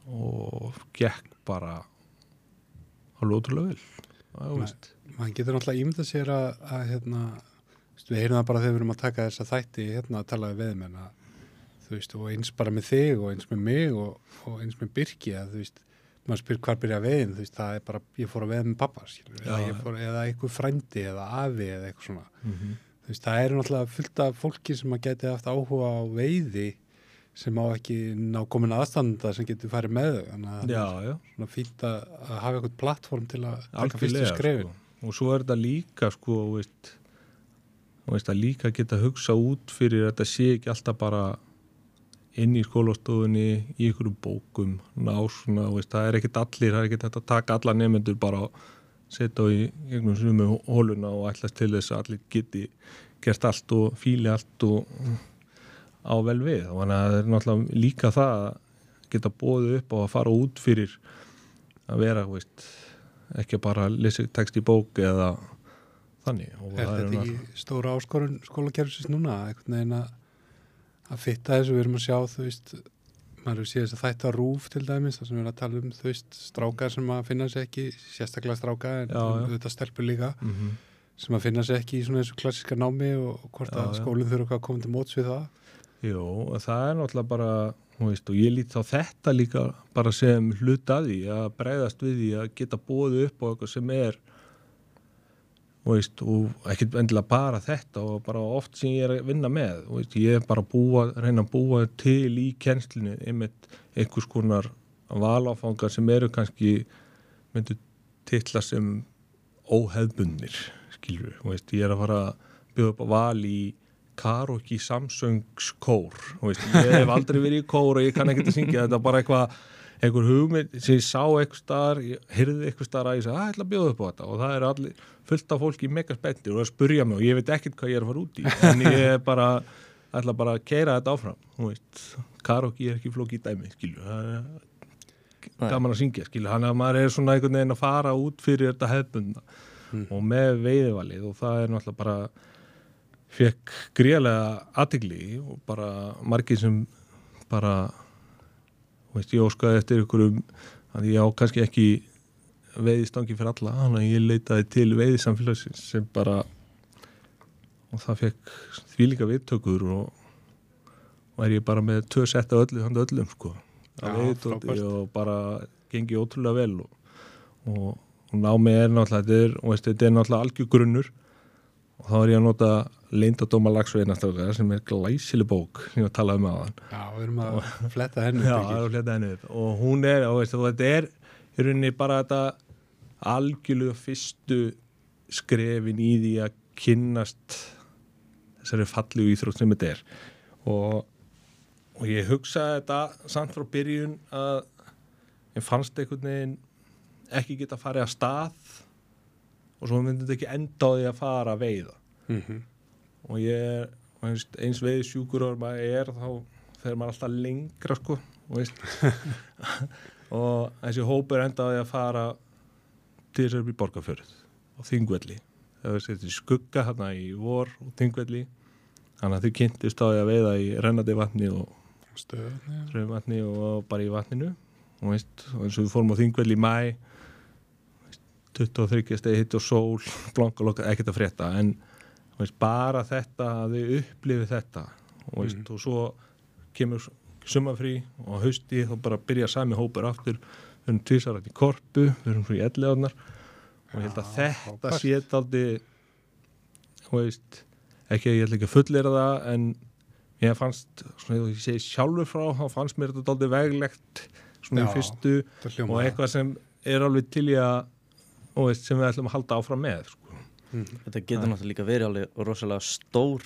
og gekk bara alveg ótrúlega vel það er veist Man getur náttúrulega ímyndað sér að, að hérna, við heyrum það bara þegar við erum að taka þessa þætti hérna að tala við veðmenn að þú veist, og eins bara með þig og eins með mig og, og eins með Birki að þú veist, maður spyr hvar byrja veiðin þú veist, það er bara, ég fór að veða með pappa skilur, eða, Já. ég fór, eða eitthvað frændi eða afi eða eitthvað svona mm -hmm. þú veist, það eru náttúrulega fullt af fólki sem að geti haft áhuga á veiði sem á ekki ná komin aðstanda sem getur farið með þau þannig að Já, það já, er svona fínt að, hafa eitthvað plattform til að taka fyrstu algjörlega skrefin sko. og svo er þetta líka sko, veist, veist að líka geta hugsa út fyrir að þetta sé ekki alltaf bara inn í skólastofunni í ykkurum bókum ná svona, veist, það er ekkit allir það er ekkit að taka alla nefnendur bara og setja á í einhvern sumu hóluna og ætlast til þess að allir geti gert allt og fíli allt og á vel við. Og þannig að það er náttúrulega líka það að geta bóðið upp á að fara út fyrir að vera, veist ekki bara að lesa text í bók eða þannig. Er þetta ekki stóra áskorun skólakerfisins núna einhvern veginn að, að fitta þessu við erum að sjá þú veist maður hefur séð þess að þætta rúf til dæmis þar sem við erum að tala um þú veist strákar sem að finna sér ekki sérstaklega stráka en Já, já. auðvitað stelpur líka Mhm. sem að finna sér ekki í svona þessu klassiska námi og, hvort Já, að skólinn þurfa að koma til móts við það og það er náttúrulega bara þú veist, og ég lít þá þetta líka bara sem hlut að bregðast við því að geta bóðið upp á eitthvað sem er veist, og ekki endilega bara þetta og bara oft sem ég er að vinna með veist, ég er bara að búa, reyna að búa til í kennslinu einmitt einhvers konar valáfangar sem eru kannski myndu titla sem óheðbundnir skilur við, veist, ég er að fara að bjóða upp á val í karaoke Samsungs kór þú veist, ég hef aldrei verið í kór og ég kann ekki að syngja þetta er bara eitthvað einhver hugmynd sem ég sá eitthvað staðar ég heyrði eitthvað staðar að ég sagði að ég ætla að bjóða upp á þetta. Og það er allir fullt af fólki mega spenntir og það spurja mig og ég veit ekkert hvað ég er að fara út í en ég er bara ætla bara að keira þetta áfram. Þú veist, karaoke er ekki flóki dæmi skilju, það er gaman að syngja skilju, hann að maður er svona einhvern veginn að fara út fyrir þetta hefbundna Mm. og með veiðivalið og það er náttúrulega bara fekk gríðlega aðtigli og bara margir sem bara veist, ég óskaði eftir ykkurum að ég á kannski ekki veiðistangi fyrir alla, þannig að ég leitaði til veiðisamfélagsins sem bara og það fekk þvílíka viðtökur og, er ég bara með tvö sett af öllu handa öllum sko að veiðitóti frábært. og bara gengi ótrúlega vel og, og, og námið er náttúrulega þetta er, og veist, þetta er náttúrulega algjör grunnur og þá er ég að nota leindadóma lagsveginastöðar sem er glæsileg bók sem ég var að tala um aðan Já, við erum að fletta henni Já, upp, það Birgir. er að fletta henni upp. Og hún er, og veist, og þetta er í rauninni bara þetta algjörlega fyrstu skrefin í því að kynnast þessari fallegu íþrótt sem þetta er. Og, og ég hugsaði þetta samt frá byrjun að ég fannst einhvern veginn ekki geta farið að stað og svo myndi þetta ekki enda á því að fara að veiða. Mhm. og ég er og eins veið sjúkur og maður er þá fer maður alltaf lengra sko og, þessi hópur endaði að fara til þess að í borgarfjörð og þingvelli. Það var sér skugga hérna í vor og þingvelli. Þannig að þau kynntist á því að veiða í rennandi vatni og Stöðni. ströfvatni og bara í vatninu. Og eins og við fórum á þingvelli í mæ 23 stegi hitt og sól blankalokka, ekkert að frétta en veist, bara þetta að þau upplifið þetta og, veist, Mhm. og svo kemur sumafrí og hausti þá bara byrja sami hópur aftur við erum tvísarætt í korpu, við erum svo í elliðarnar og ég held að Já, þetta frábært. sé daldi þú veist ekki að ég ætla ekki að fullera það en ég fannst, svona ég segi sjálfur frá þá fannst mér þetta daldi veglegt svona Já, í fyrstu og eitthvað sem er alveg til í að og veist, sem við ætlum að halda áfram með sko. Þetta getur náttúrulega líka verið alveg rosalega stór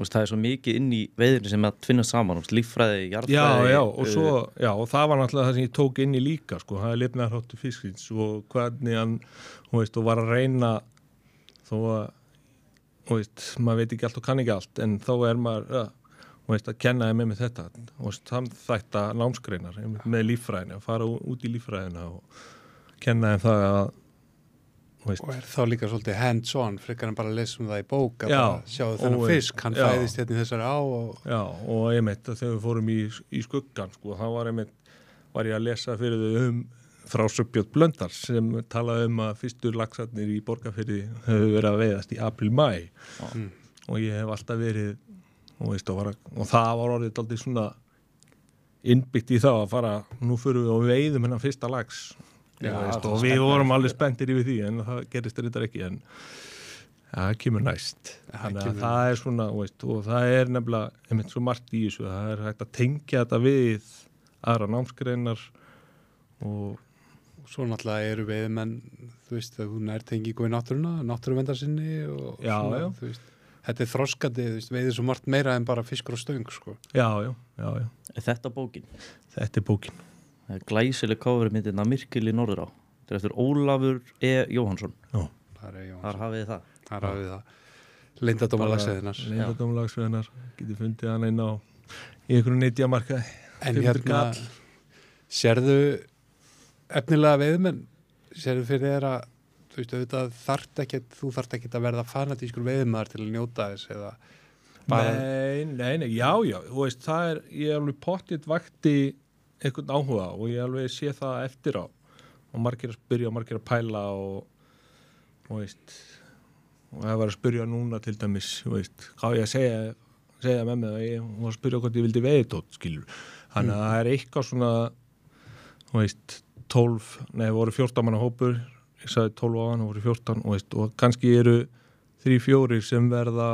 veist, það er svo mikið inn í veiðinu sem að tvinna saman, þú veist, líffræði, já, jarðfræði já, og uh, svo já, og það var náttúrulega það sem ég tók inn í líka sko, það er lifnarháttu fiskins og hvernig hann, þú veist, og var að reyna þó að þú veist, maður veit ekki allt og kann ekki allt en þá er maður, ja, þú veist, að kenna þeim með þetta, og þætta námskreinar með líffræðina að fara út í líffræðina og kenna þeim það að veist, Og er þá líka svolítið hands-on frekar en bara að lesa um það í bók að sjáu þennan fisk, hann já. fæðist hérna í þessari á og Já, og einmitt að þegar við fórum í, í skuggan, sko, þá var einmitt, var ég að lesa fyrir þau um frá Söpbjörn Blöndar sem talaði um að fyrstur lagsarnir í borgarfyrði hefur verið að veiðast í april-mæ Mm. og ég hef alltaf verið og, veist, og, var, og það var orðið aldrei svona innbyggt í það að fara, nú fyrir við og veiðum hennar fyrsta lags Já, veist, það er og við vorum alveg spenntir yfir því en það gerist þetta ekki en það kemur næst þannig að það er svona veist, og það er nefnilega, einmitt svo margt í þessu það er hægt að tengja þetta við aðra námsgreinar og svo náttúrulega eru veiðmenn þú veist, að hún er tengingu í náttúruna náttúruvendar sinni og Já, svona, já. þú veist, þetta er veist, veiðir svo margt meira en bara fiskur og stöng sko. já, já, já, já, Er þetta bókin? þetta er bókin Glæsileg kávermyndina Myrkil í Norðurá. Þetta er eftir Ólafur E. Jóhansson já, það er Jón, Þar hafið þið það. Þar hafið það. Lindadómalagsæðinar leyndadómulagsveðnar getur fundið hann einn á í einhverju neitjamarkaði en 500 hérna sérðu efnilega veiðmenn sérðu fyrir þér að þú veist, auðvitað þarft ekki þú þarft ekki að verða fanatískur veiðmaður til að njóta þess eða bara Nei, nei, nei, já, já, þú veist, það er, ég er alveg pottitt vakti einhvern áhuga og ég alveg sé það eftir á. Og margir að spyrja og margir að pæla og, og veist, og það var að spyrja núna til dæmis, veist, hvað ég að segja, segja með mig ég var að spyrja hvort ég vildi veiðtótt. Þannig að það er eitthvað svona, veist, 12, nei, voru 14 manna hópur, ég sagði 12 á hann og voru 14 og, veist, og kannski eru 3-4 sem verða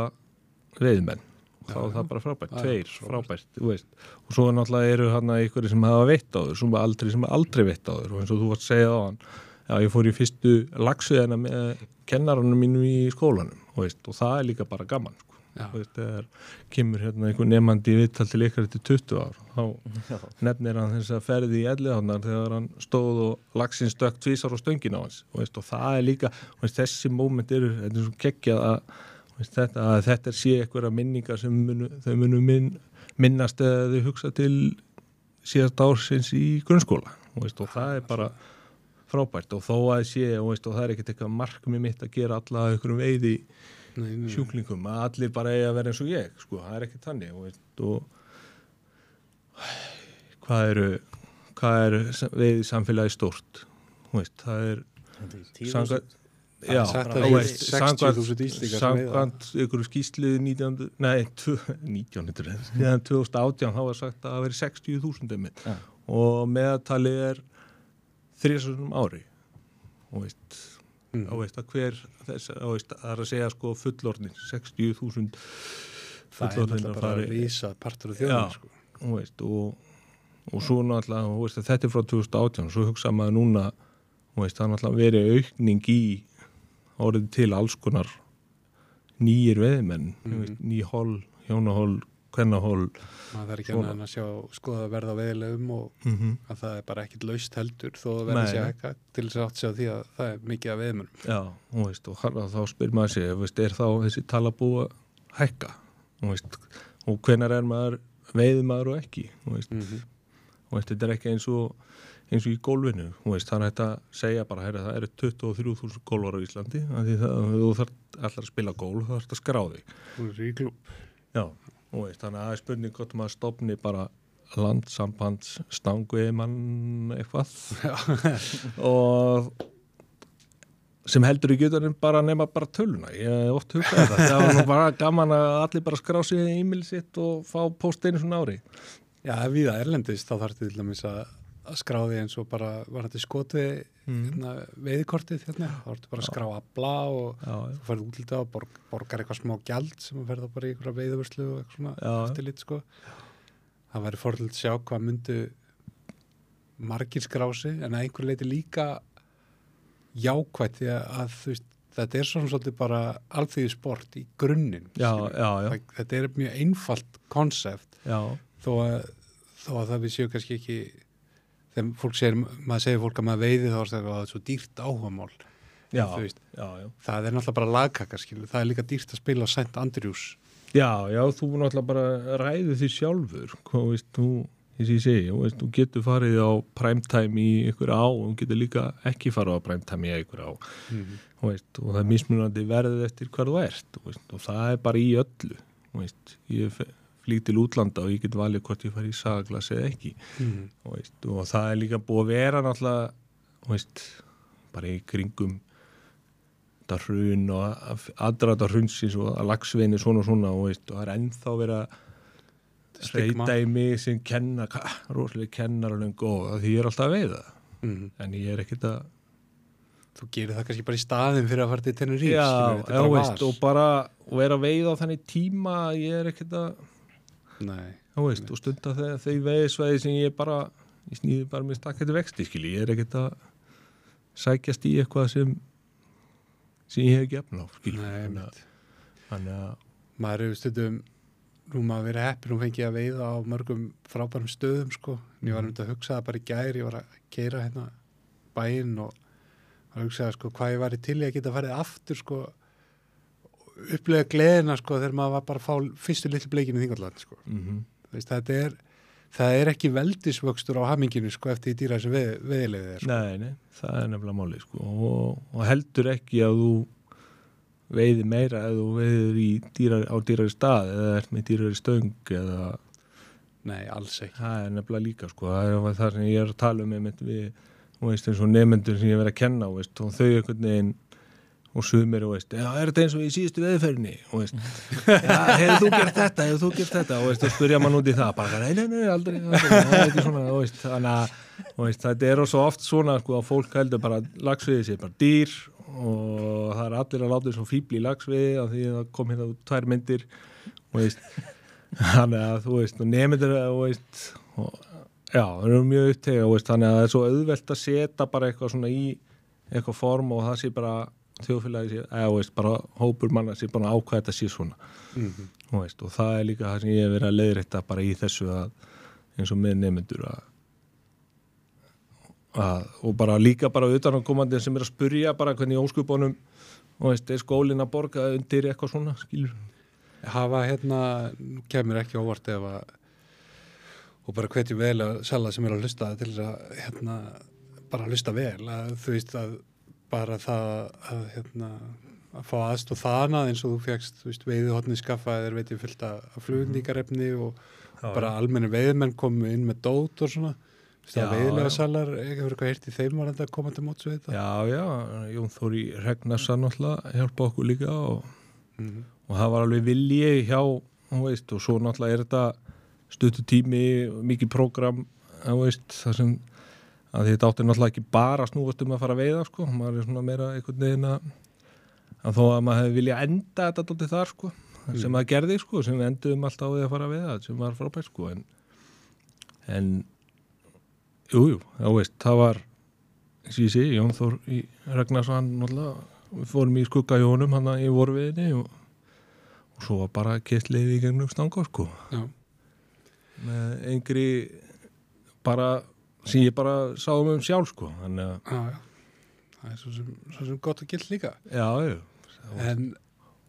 veiðmenn og þá er það bara frábært, tveir frábært. og svo náttúrulega eru hann einhverju sem hafa veitt á þur sem aldrei, sem aldrei veitt á þur og eins og þú varst að segja á hann já, ég fór í fyrstu lagsuðina með kennaranum mínum í skólanum og, veist, og það er líka bara gaman sko. Veist, þegar kemur hérna einhver nefandi í vittal til ykkar eftir 20 ár þá nefnir hann þess að ferði í elliðannar þegar hann stóð og lagsin stökk tvísar á stöngin á hans og, veist, og það er líka, og veist, þessi móment eru, þetta er svo geggjað að, veist, þetta, að þetta sé eitthvað minningar sem munu, þau munu minn, minnast eða þau hugsa til síðast ársins í grunnskóla veist, og það er bara frábært og þó að sé og, veist, og það er ekkert eitthvað markmið mitt að gera alla einhverjum veiði Nei, nei, nei. sjúklingum að allir bara eigi að vera eins og ég sko, það er ekki þannig og, veist, og hvað eru hvað er veið samfélagi stórt Þú veist, það er samkvæmt. Já, Sagt þú að veist, 60.000 Íslendingar sem veiða. samkvæmt ykkur skýslu 19, nei, 1900 síðan 2018 þá var sagt að það veri 60.000 einmitt. Já. og meðaltalið er þrjusum ári og veist Mm. og veist að hver þess og veist, það er að segja sko fullorðin 60.000 það er náttúrulega bara að rísa partur af þjóðum Já. sko. og, veist, og, og svo náttúrulega og að þetta er frá 2018 svo hugsa maður núna og það er náttúrulega verið aukning í orðið til alls konar nýjir veðmenn Mhm. mm. ný hól, hjónahól kvennahól maður þarf ekki en að sjá skoða verð á veðilegum og mm -hmm. að það er bara ekkit laust heldur þó að verði Nei. sér hækka til þess að átt sér því að það er mikið af veðmunum Já, þú veist, og þá spyr maður þú veist, er þá þessi tala búið að hækka, þú veist, og hvenar er maður veiði maður og ekki, þú veist, mm -hmm. veist, þetta er ekki eins og, eins og í gólfinu, þú veist, þannig að þetta segja bara, herra, það eru 23.000 gólvar á Íslandi, því það, þú þarf allar að spila gólf, það þarf að skrá þig. Þú er í klúb Já, þú veist, þannig að það er spurning hvort maður stopni bara landsambands stanguði mann eitthvað og sem heldur í gjötunum bara nema bara töluna. Ég hef oft hugsað þetta það. Var nú bara gaman að allir bara skrá sig í e-mail sitt og fá post einu svona ári. Já, ef við það erlendist þá þarf til dæmis að, að skrá því eins og bara var þetta skotið Mm. hérna, veiðikortið hérna, þá ertu bara að skrá abla og já, já, þú færði útlita og borg, borgar eitthvað smá gjald sem að ferða bara í einhverja veiðuvörslu og eitthvað svona Já. eftirlit sko. Það væri fórlega að sjá hvað myndu margir skrási en að einhver leiti líka jákvætt því að, að veist, þetta er svona svolítið bara alþýði sport í grunninn þetta er mjög einfalt konsept þó að, þó að það við séu kannski ekki þegar fólk segir, maður segir fólk að maður veiði þá er það að það svo dýrt áhugamál. Já, já, já. það er náttúrulega bara lagkaka skilur, það er líka dýrt að spila St. Andrews. Já, já, þú náttúrulega bara ræði því sjálfur, hvað veist, þú, eins og ég segi, þú veist, þú getur farið á primetime í ykkur á og þú getur líka ekki farið á primetime í ykkur á, þú veist, og það er mismunandi verðið eftir hvað þú ert, veist, og það er bara í öllu, ég flýg til útlanda og ég get valið hvort ég fari í sagaglas eða ekki, mm. þú veist, og það er líka búið að vera náttúrulega, veist, bara í kringum þetta hrun og aðdrata hrunsins og að lagsveinu svona og svona og, veist, og það er ennþá verið að reyta í mig sem kenna, rosalega kennar alveg góð, því ég er alltaf að veiða Mm. en ég er ekkert að þú gerir það kannski bara í staðin fyrir að fara til Tenerife já, skilur, þetta já, veist, og bara og vera að veiða á þannig tíma ég er ekkert að, veist, og stunda þegar þau veiðsvæði sem ég bara, ég snýði bara með stakkættu vexti, skilji, ég er ekkert að sækjast í eitthvað sem sem ég hef efna á, skilji. Þannig að- maður hefur stundum nú maður verið heppin og fengið að veiða á mörgum frábærum stöðum sko. En ég var um að hugsa það bara í gær ég var að keira hérna bæinn og var að hugsa sko hvað ég væri til í að geta farið aftur sko upplega gleðina sko þegar maður var bara að fá fyrstu litlu bleikinu þingalland sko mm Þú veist, er það er ekki veldisvöxtur á haminginu sko eftir í dýra þessu veð, veðilegði er sko. Nei, nei, það er nefnilega máli sko. og, og heldur ekki að þú veiði meira ef þú veiðir í dýrar, á dýrari stað eða ert með dýrari stöng eða nei, alls ekki það er nefnilega líka sko. það er það sem ég er að tala um einmitt við, þú veist, eins og nefnendur sem ég verið að kenna veist, og þau einhvern veginn og sumir, þú veist, já, er þetta eins og í síðustu veðferðinni, þú veist já, hefur þú gert þetta, hefur þú gert þetta? Og veist, og spyrja mann út í það, bara, nei, nei, nei, aldrei, það er ekki svona, þú veist þannig að, veist, þetta er svo oft svona sko, að fólk heldur bara að lagsviði sé bara dýr og það er allir að láta þessu fíbli í lagsviði af því að það kom hérna tvær myndir og veist þannig að þú veist, og nefndir þú veist, og, já, það eru mjög upptega, veist, þannig að það er svo auðvelt að setja bara eitthvað svona í eitthvað form og það sé bara þjóðfélagi eða veist, bara hópur manna sé bara ákvæða þetta sé svona mm -hmm. þú veist, og það er líka það sem ég hef verið að leiðrætta bara í þessu að eins og með nefnendur að, að og bara líka bara utan á komandi sem er að spurja bara hvernig óskupunum og veist, er skólin að borga undir eitthvað svona, skilur hafa hérna, nú kemur ekki óvart ef að og bara hvetjum vel að sala sem er að hlusta til þess að hérna, bara hlusta vel að þú veist að bara það að hérna að fá aðstóð þanað eins og þú fegst veiði hotnið skaffaðir veit ég fullt af flugningarefni og bara almenni veiðmenn komu inn með dót og svona. Þú veist, Já, að veiðlega já. salar, hefur eitthvað heyrt í þeim? Var þetta að koma til móts við þetta? Já, já, Jón Þóri Regnarsa náttúrulega hjálpa okkur líka og, Mhm. og það var alveg vilji hjá, þú veist, og svo náttúrulega er þetta stuttu tími, mikið prógram, þú veist, það sem að þetta átti náttúrulega ekki bara snúast um að fara að veiða, sko, maður er svona meira einhvern veginn að, að þó að maður hefði vilja enda þetta dótið þar, sko, sem það gerði, sko, sem við enduðum alltaf á því að fara að veiða, sem var frábært, sko, en, en jú, jú, þá veist, það var ég sé, Jón Þór í Ragnarsson náttúrulega, við fórum í skugga í honum hann í vorfiðinni og, og svo var bara kett leiði í gegnum stanga sko. Já, með yngri bara sem ég bara sá um sjálf sko þannig að. Það er svo sem, svo sem gott og gilt líka. já, já, En,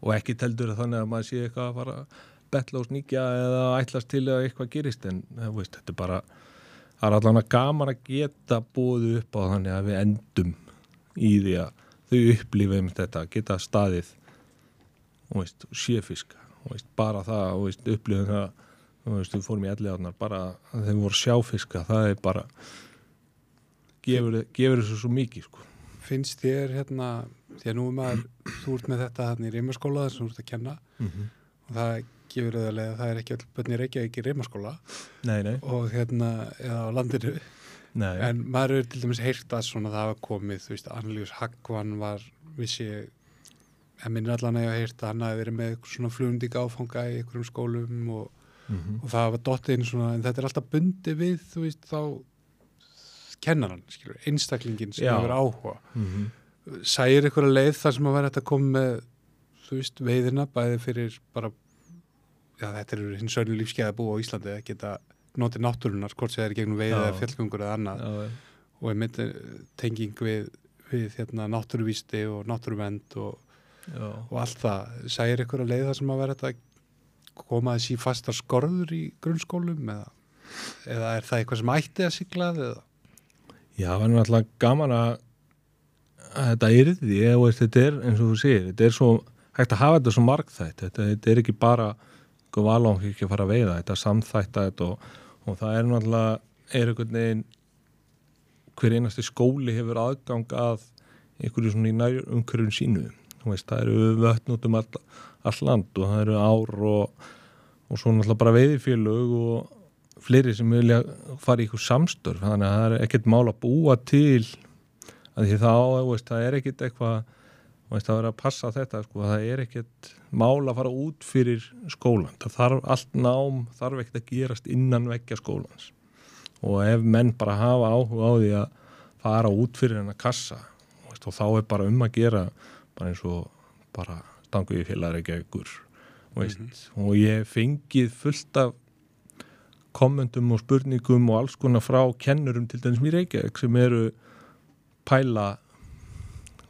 og ekki teldur þannig að maður sé eitthvað að fara að betla og sníkja eða ætlast til að eitthvað gerist en þú veist, þetta er bara það er allan að gaman að geta búið upp á þannig að við endum í því að þau upplifum þetta, geta staðið og veist, bara það, og upplifum það og veist, við fórum í elliðarnar bara að þeim voru sjáfiska, það er bara gefur, gefur þessu svo mikið sko. finnst þér hérna, því að nú er maður, þú ert með þetta hérna í reymaskóla þess að þú ert að kenna. Mm -hmm. og það gefur auðvitað að það er ekki öll bönni reykja ekki í reymaskóla og hérna, eða á landinu. Nei. En maður er til dæmis heyrt að svona það hafa komið, þú veist, Annelius Hagvan var, vissi en minnir allan að ég hafa heyrt að hann hafi verið með svona flugundíka áfanga í einhverjum skólum og, mm og það var dottið inn svona, en þetta er alltaf bundi við, þú veist, þá kennaran, skilur, einstaklingin sem hefur áhuga. -hmm. sæir ykkur að leið þar sem að vera þetta að koma með þú veist, veiðina bæði fyrir bara já, þetta eru hins önnu lífskeiða búa á Íslandi að geta notið náttúrunar, hvort sem það er gegnum veið eða fjallgöngur eða annað. Já, og einmitt eh, tenging við, við hérna, náttúruvísti og náttúruvend og, já. og allt það. Sæir ykkur að leið þar sem að vera þetta að koma þessi í fastar skorður í grunnskólum eða, eða er það eitthvað sem ætti að sigla eða? Já, það er náttúrulega gaman að, að þetta yrði, ég veist, þetta er eins og þú segir, þetta er svo hægt að hafa þetta svo margþætt, þetta, þetta er ekki bara sko valóng ekki að fara að veiða, þetta er samþætta þetta og, og það er náttúrulega, er einhvern veginn hver einasti skóli hefur aðgang að einhverju svona í nær umhverjum sínu, þú veist, það eru vötn út um all, all land og það eru ár og, og svo náttúrulega bara veiðifélög og fleiri sem vilja fara í ykkur samstörf þannig að það er ekkert mál að búa til að því þá veist, það er ekkert eitthvað veist, að vera að passa þetta sko, það er ekkert mál að fara út fyrir skólan það þarf allt nám þarf ekkert að gerast innan vekkja skólans. Og ef menn bara hafa áhuga á því að fara út fyrir hennar kassa veist, og þá er bara um að gera bara eins og bara stangu í félagar ekki ekkur veist, og ég fengið fullt af kommentum og spurningum og alls konar frá kennurum til dæmis mér Reykjavík sem eru pæla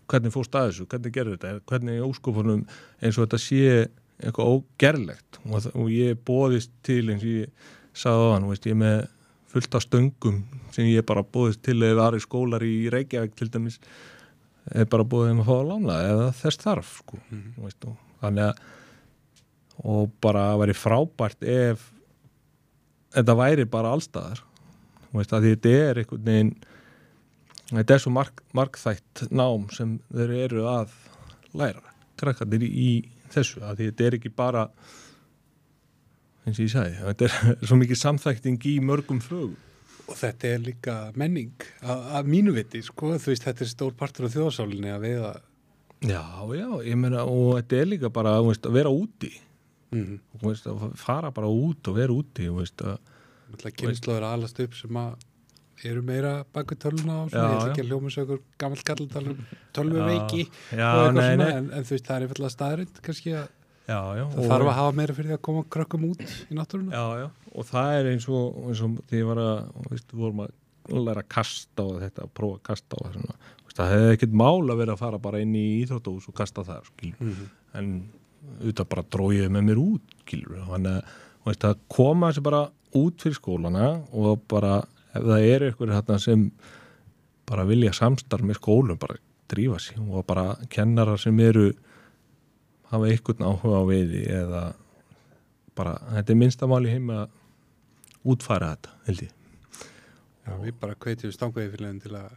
hvernig fórst að þessu, hvernig gerur þetta hvernig óskofunum eins og þetta sé eitthvað ógerlegt. Og, það- og ég bóðist til eins og ég sagði á hann, veist, ég er með fullt af stöngum sem ég bara bóðist til eða aðri skólar í Reykjavík til dæmis er bara bóðið um að fá að lána eða þess þarf sko, veist, og, þannig að og bara að veri frábært ef þetta væri bara allstaðar þú veist að því þetta er einhvern veginn þetta er svo mark, markþætt nám sem þeir eru að læra krakkarnir í, þessu þetta er ekki bara eins og ég sagði þetta er svo mikið samþækting í mörgum fögum Og þetta er líka menning að, að mínu viti, sko, þú veist, þetta er stór partur af þjóðsálinni að veiða. já, já, ég meina og þetta er líka bara veist, að vera úti Mm. þú veist, að fara bara út og vera úti veist, að, kynnslóður alast upp sem að eru meira baku tölvuna og svona, Já, ég ætla já. ekki að hljóma svo ykkur gammal kall tala um tölvuveiki já, og eitthvað nei, svona, en, en þú veist, það er einfallega staðrind kannski að já, já, það þarf að hafa meira fyrir því að koma krökkum út í náttúruna. Já, og það er eins og, eins og því var að, við vorum að læra að kasta og þetta, að prófa að kasta og veist, það hefði ekkert mál að vera að fara bara inn í íþróttahús og kasta það, Mm. en auðvitað bara dróið með mér út, þannig að, veist, að koma þessi bara út fyrir skólana og bara, ef það eru eitthvað sem bara vilja samstarf með skólum, bara drífa sig og bara kennarar sem eru hafa einhvern áhuga á veiði eða bara, þetta er minnstamáli heim að útfæra þetta, held ég. Já, við bara kveitjum stanguði fyrir til að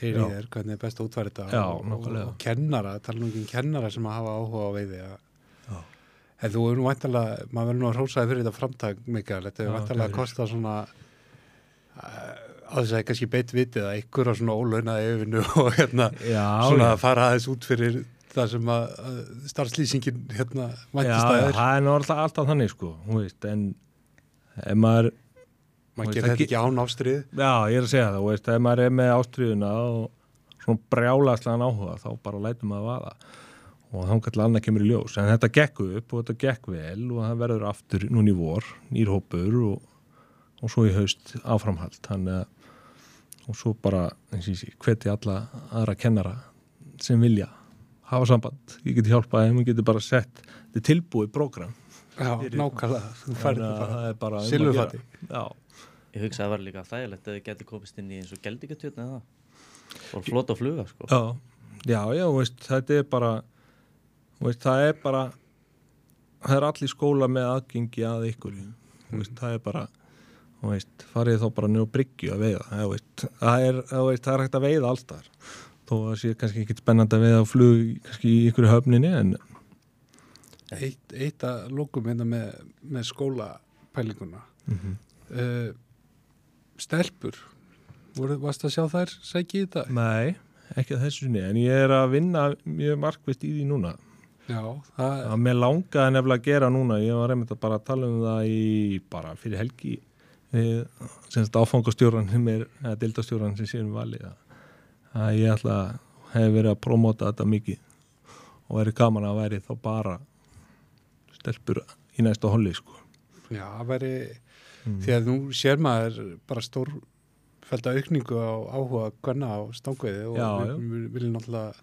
heyri þér hvernig er best að útfæra þetta Já, og, og, og kennara, tala nú ekki um kennara sem að hafa áhuga á veiði að. En þú er nú væntalega, maður verður nú að hrósaði fyrir þetta framtak Mikael, þetta er Já, væntalega að kosta svona uh, á þess að það er kannski beitt vitið að ykkur á svona ólaunaði yfirnu og hérna Já, svona já. að fara aðeins út fyrir það sem að, að starfslýsingin hérna Já, væntist já, að er. það er nú alltaf, þannig, sko, þú veist, en ef maður, maður gerir þetta ekki án ástrið já, ég er að segja það, þú veist, ef maður er með ástriðuna og svona brjálaslegan áhuga, þá bara lætum maður vaða. Og þá kallar annað kemur í ljós. En þetta gekk upp og þetta gekk vel og það verður aftur núna í vor nýrhópur og, og svo í haust áframhald. Þannig að og svo bara, eins og ég sé, hveti alla aðra kennara sem vilja hafa samband, ég geti hjálpað þeim, ég geti bara sett þetta tilbúið prógram. Já, nákvæmlega, þú færði að bara það er bara um að. Já, Ég hugsa að það var líka þægilegt að þið geti komist inn í eins og geldingatjötni eða það. Og flota og fluga sko. Já, já, já, veist, þetta er bara veist, það er bara það er allir skóla með aðgengi að ykkur. Þú veist, það er bara farið þá bara nýra bryggju að veiða. Það er, það er hægt að veiða allstar þó að sé kannski ekki spennandi að veiða á flug kannski í ykkur höfninni en Eitt, eitt að lókum hérna með, með skólapælinguna Mhm. uh, Stelpur Voru, Varst að sjá þær í þetta? nei, ekki að þessu sinni en ég er að vinna mjög markvist í því núna Já, það Það með langaði nefnilega að gera núna, ég var reynd að bara tala um það í bara fyrir helgi við, semst áfangastjóran sem er, eða dildastjóran sem séum valið að, að ég ætla að hef verið að promóta þetta mikið og verið gaman að væri þá bara stelpur í næsta holli sko. Já, það væri Mm. því að nú sér maður bara stór fælda aukningu á áhuga gönna á stangveiði og Já, við, viljum náttúrulega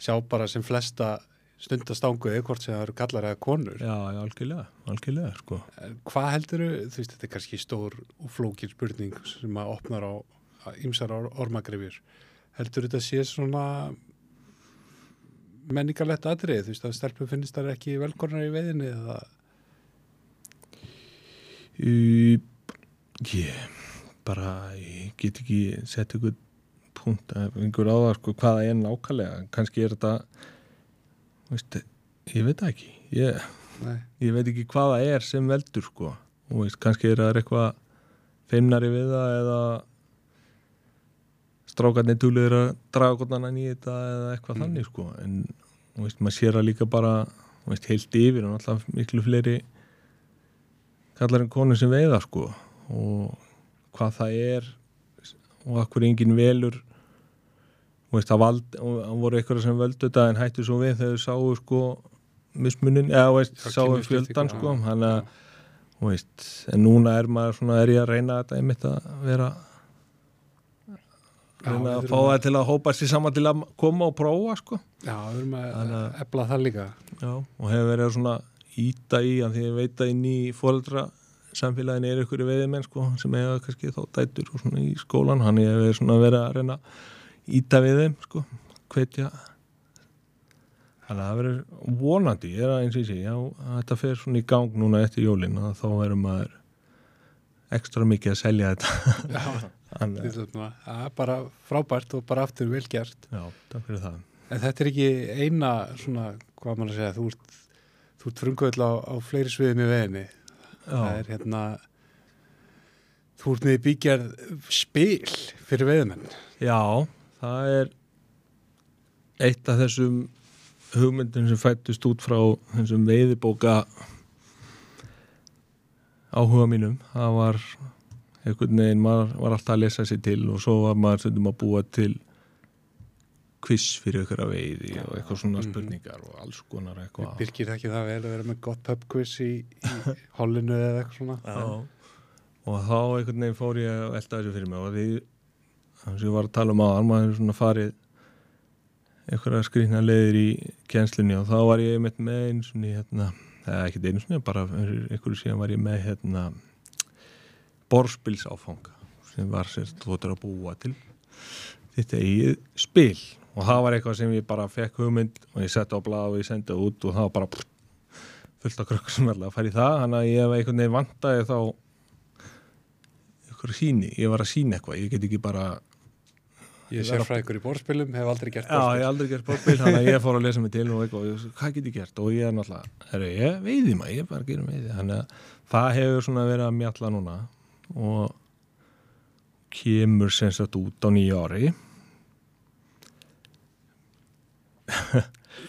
sjá bara sem flesta stunda stangveiði hvort sem það eru kallar eða konur Já, já, algjörlega, algjörlega sko. Hvað heldur þú veist þetta er kannski stór og flókin spurning sem að opnar á ymsar ormagrifjur heldur þetta sé svona menningarlegt atrið, þú veist að stelpum finnst það ekki velkornar í veiðinni eða? Í, ég bara, ég get ekki sett ykkur punkt eða einhver á það sko hvaða er nákvæmlega. Kannski er þetta veist, ég veit ekki. Ég, ég veit ekki hvaða er sem veldur sko. Og veist, kannski er það eitthvað feimnari við það eða strákarnir túlir að draga annan í þetta eða eitthvað Mm. þannig sko. En veist, maður sér það líka bara veist, heilt yfir og alltaf miklu fleiri kallar en konur sem veiða sko. Og hvað það er og akkur engin velur veist, það, vald, voru eitthvað sem völdu þetta en hættu svo við þegar þau sáu sko mismunin, eða veist, Já, sáu kynjaskiptingu, fjöldan sko. Hann að, veist, en núna er maður svona, er ég að reyna þetta einmitt að vera reyna að fá það til að hópa sér saman til að koma og prófa sko. Já, við erum að að- efla það líka. Já, og hefur verið að svona íta í að því ég veit að inn í fóreldra samfélagin er ykkur veiðimenn sko, sem hefur kannski þá dætur í skólan hann hefur verið svona verið að reyna að íta við þeim sko, hvetja. Þannig að það verður vonandi, ég er að eins og ég sé já, að þetta fer svona í gang núna eftir jólin að þá verður maður ekstra mikið að selja þetta. Já, Það er bara frábært og bara aftur vel gert já, takk fyrir það En þetta er ekki eina svona, hvað maður að segja, þú ert, þú ert frumkvöld á, á fleiri sviðum í veginni. Það er hérna, þú ert í bíkjarð spil fyrir veðumenn. já, það er eitt af þessum hugmyndin sem fættust út frá þessum veiðibóka áhuga mínum það var einhvern veginn, maður var alltaf að lesa sér til og svo var maður stundum að búa til quiz fyrir ykkur að veiði og eitthvað svona Mhm. spurningar og alls konar Við eitthvað byrkir það ekki það vel að vera með gott pub quiz í, í hollinu eða eitthvað svona. Já. og þá einhvern veginn fór ég að velta þessu fyrir mig og því þannig sem ég var að tala um aðan maður svona farið einhverja skrýna leiðir í kjenslunni og þá var ég með einu svona hérna, eða ekkert einu svona bara fyrir einhverju síðan var ég með hérna borspilsáfanga sem var sérst þóttur að búa til þetta eigið spil. Og það var eitthvað sem ég bara fekk hugmynd og ég setti á blað og ég sendi það út og það var bara pff, fullt af krökkur sem verða að fara í það. Þannig að ég hef einhvern veginn vantaði þá einhverju síni, ég var að sína eitthvað. Ég get ekki bara, Ég er sérfræðingur í borðspilum, hef aldrei gert já ég hef aldrei gert borðspil þannig að ég fór að lesa mig til og eitthvað, hvað get ég gert? Og ég er náttúrulega, herru ég veiði maður ég er bara að gera veiði, þannig að það hefur svona verið að mjalla núna og kemur sem sagt út á nýja ári.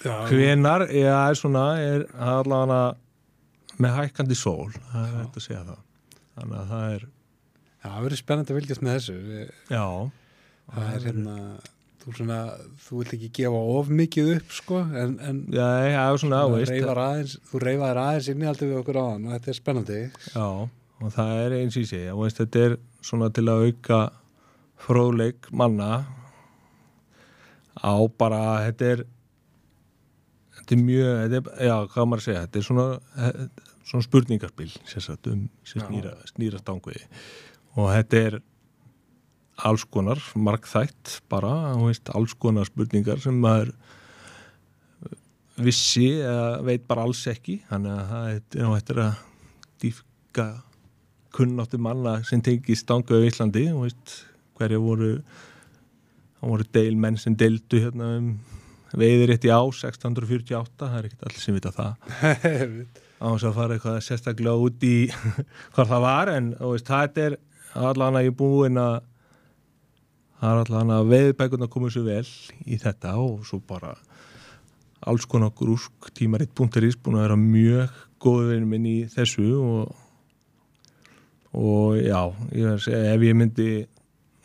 Já, hvenar, já, er svona er allavega með hækkandi sól, það er hægt að segja það. Þannig að það er Já, það verður spennandi að fylgjast með þessu. Já, Það er hérna, þú, svona, þú vilt ekki gefa of mikið upp sko, en, en Já, það er svona, þú veist, reyfar aðeins, þú reyfar aðeins inn í aldrei við okkur áðan og þetta er spennandi. Já, og það er eins og ég segja, veist, þetta er svona til að auka fróðleik manna á bara, þetta er þetta er mjög, þetta er, já, hvað maður að segja, þetta er svona, svona spurningarspil, sérsagt, um, snýra, snýra stanguði og þetta er alls konar, markþætt bara, veist, alls konar spurningar sem maður vissi eða veit bara alls ekki. Þannig að það er eftir að dýfka kunnáttu manna sem tengið stangu á Íslandi og veist hverja voru það voru deilmenn sem deildu hérna um veiðirétt í á 1648, það er ekkert allir sem vita það. Á þess að fara eitthvað sérstaklega út í hvað það var en veist, það er allan að ég er búin að það er allan að veiðbækurna komið svo vel í þetta og svo bara alls konar grúsk tímaritt.is búin að vera mjög góð vinn minn í þessu og, og já, ég ef ég myndi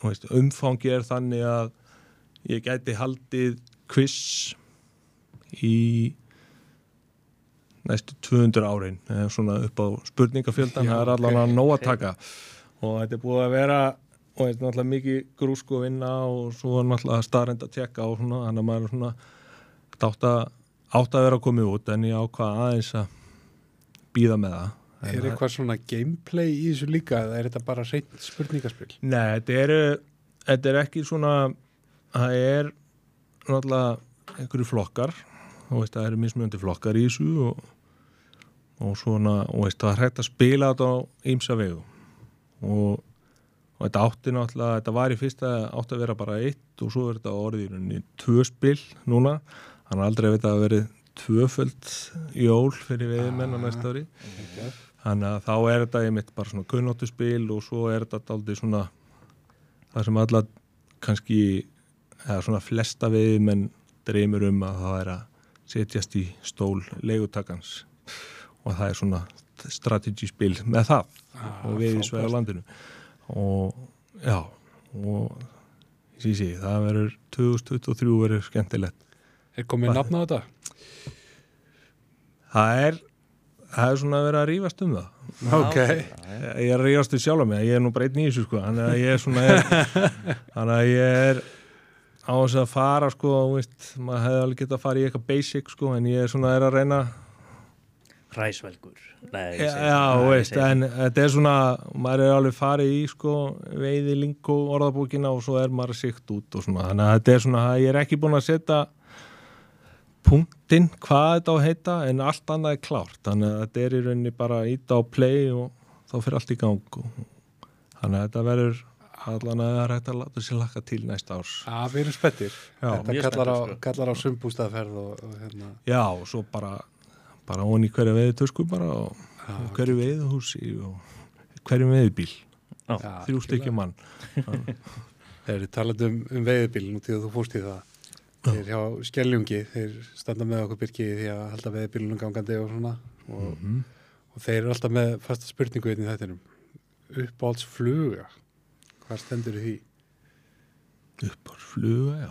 veist, umfangi er þannig að ég gæti haldið quiz í næstu 200 árin svona upp á spurningafjöldan það er allan ok. að nóg að taka og þetta er búið að vera og þetta er náttúrulega mikið grúsku vinna og svo er náttúrulega starrend að tjekka og svona, þannig að maður er svona átt að, átt að vera að koma út en ég ákvað aðeins að býða með það En Er eitthvað svona gameplay í þessu líka eða er þetta bara reynd spurningaspil? Nei, þetta er, þetta er ekki svona það er náttúrulega einhverju flokkar og veist, það eru mismunandi flokkar í þessu og, og svona og veist, það er hægt að spila þetta á ýmsa vegu. Og, og þetta átti náttúrulega, þetta var í fyrsta átti að vera bara eitt og svo er þetta rauninni tvö spil núna. Þannig að aldrei veit að verið tvöföld jól fyrir veiðmenn á næsta ári þannig að þá er þetta einmitt bara svona kunnáttuspil og svo er þetta aldrei svona það sem alla kannski eða svona flesta veiðmenn dreymur um að það er að setjast í stól leigutakans og það er svona strategy spil með það Ah, og við í sveið á landinu. Og já og sí, sí, það verður 2023 verður skemmtilegt. Er komið nafn á þetta? það er það er svona að vera að rífast um það. Ok. ég er um sjálf mig ég er nú bara einn í þessu sko. Þannig að ég er svona er, þannig að ég er á þess að fara sko veist, maður hefði alveg getað að fara í eitthvað basic sko en ég er svona er að reyna Hræsvelgur. Nei, ég já, já veist, en þetta er svona maður er alveg farið í sko veiði lingo orðabókina og svo er maður sikt út og svona, þannig að þetta er svona ég er ekki búin að setja punktinn hvað þetta á að heita en allt annað er klárt, þannig að þetta er í rauninni bara að íta á play og þá fyrir allt í gang og, þannig að þetta verður allan að það er hægt að láta sér laka til næsta árs Já, við erum spettir. Já, Þetta kallar á, spenntir, sko. kallar á sumbústaðferð og, og hérna. já og svo bara bara onni í hverju veiði tösku bara og Já, hverju veiði húsi og hverju veiði bíl Já, já, þrjú stykki mann Þeir eru talað um, um veiðbíl nú til að þú fórst í það. Þeir hjá Skeljungi, þeir standa með okkur byrki í því að halda veiðbílunum gangandi og svona. Og, Mhm. og þeir eru alltaf með fasta spurningu einn í þettinum. Uppáhaldsfluga. Hvað stendur því? Uppbórsfluga, já.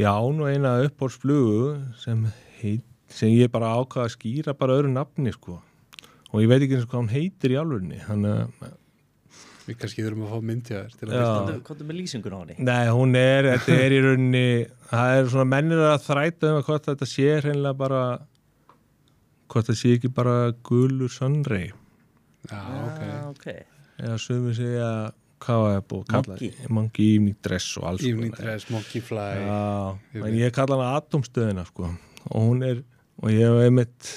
Já, nú eina uppbórsflugu sem, heit, sem ég bara ákvaða að skýra bara öðru nafni, sko. Og ég veit ekki eins og hvað hún heitir í alvörni. Þannig að, Við kannski þurfum að fá myndi að þér til að Já. vista. Komdu- komdu með lýsingun á henni nei, hún er, þetta er í rauninni, það er svona mennir að þræta um að hvort þetta sé hreinlega bara, hvort það sé ekki bara gulur sönrei. Já, ok. Ah, ok Eða sögum segja, hvað var ég búið að kalla? Monkey. Monkey evening dress og alls Evening konar. dress, monkey fly. Já, en ég kalla hana atomstöðina sko og hún er, og ég hef einmitt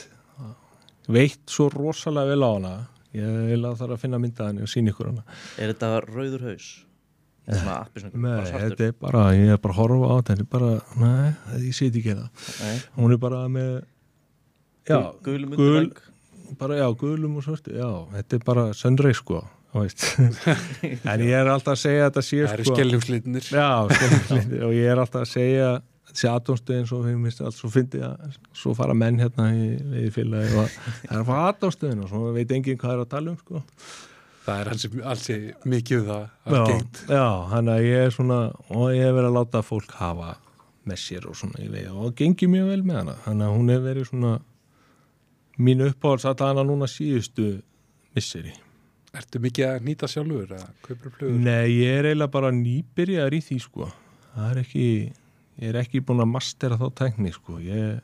veitt svo rosalega vel á hana ég vil að það að finna mynda henni og sína ykkur hana Er þetta rauður haus? Eða svona appi svona Nei, þetta er bara, ég er bara að horfa á þetta þetta er bara, nei, ég sé ekki það Nei. hún er bara með já, Gulum gul, bara já, gulum og svartu já, þetta er bara söndreik sko þú veist. en ég er alltaf að segja að þetta sé Það eru sko skeljumslitnir. Já, skemmtilegir og ég er alltaf að segja þessi atomstöðin svo svo fyndi að svo fara menn hérna í, í félagi og það er að fara atomstöðin og svo veit enginn hvað er að tala um sko. Það er hansi, hansi mikið um það já, já, hann að ég er svona og ég hef verið að láta fólk hafa með sér og svona í veið og það gengi mjög vel með hana. Hann að hún hef verið svona mín uppáhalds að hana núna síðustu misseri. Ertu mikið að nýta sjálfur eða kaupir flugur? Nei, ég er eiginlega bara nýbyrjar í því sko. Það er ekki ég er ekki búin að mastera þá tækni sko ég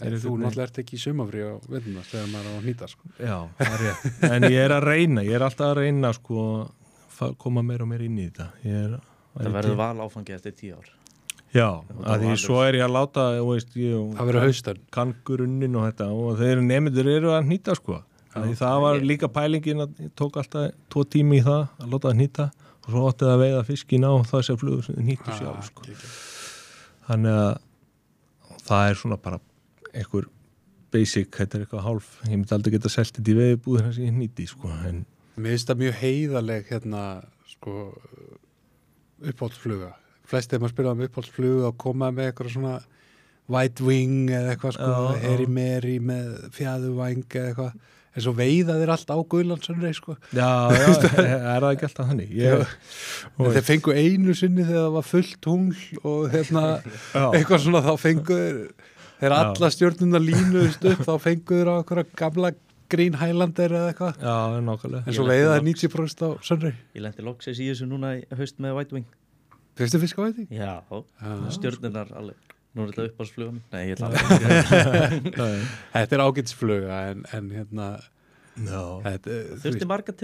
Nei, er þú náttúrulega ert ekki í sumafrí á vinnast þegar maður er á að nýta sko. Já, það er rétt. En ég er að reyna, ég er alltaf að reyna sko, að koma meir og meir inn í þetta. Ég Er, Það verður val áfangi eftir tíu ár Já, Það að því svo er ég að láta, veist, ég Það verður haustan kann grunnin og þetta og þeir nefndur eru að nýta sko. Því það var líka pælingin að ég tók alltaf tvo tími í það að láta það nýta og svo átti það að veiða fiskin á flugur sem þið nýttu sjálf sko. Þannig að það er svona bara einhver basic, þetta er eitthvað hálf ég myndi aldrei geta selgt þetta í veiðbúðina sem ég nýti sko, en Mér finnst það mjög heiðarleg hérna sko uppáhaldsfluga. Flest ef maður spyrja um uppáhaldsfluga og koma með eitthvað svona white wing eða eitthvað sko, heri meri með fjæðuvæng eða eitthvað en svo veiða þeir allt á Guðlandsunrei sko. Já, já, er það ekki alltaf þannig? Ég, þeir fengu einu sinni þegar það var fullt tungl og hérna eitthvað svona þá fengu þeir alla stjórnuna línuðust upp þá fengu þeir á eitthvað gamla Green Highlander eða eitthvað. Já, en svo veiða þeir 90% á Sunrei Ég lendi loksis í þessu núna í haust með White Wing. Fyrstu fisk á þetta? Já, Já. stjörnunar alveg Nú er þetta uppáhaldsfluga mín Nei, ég ætla að Þetta er ágætsfluga en, en hérna já, þetta, þú Þurfti marga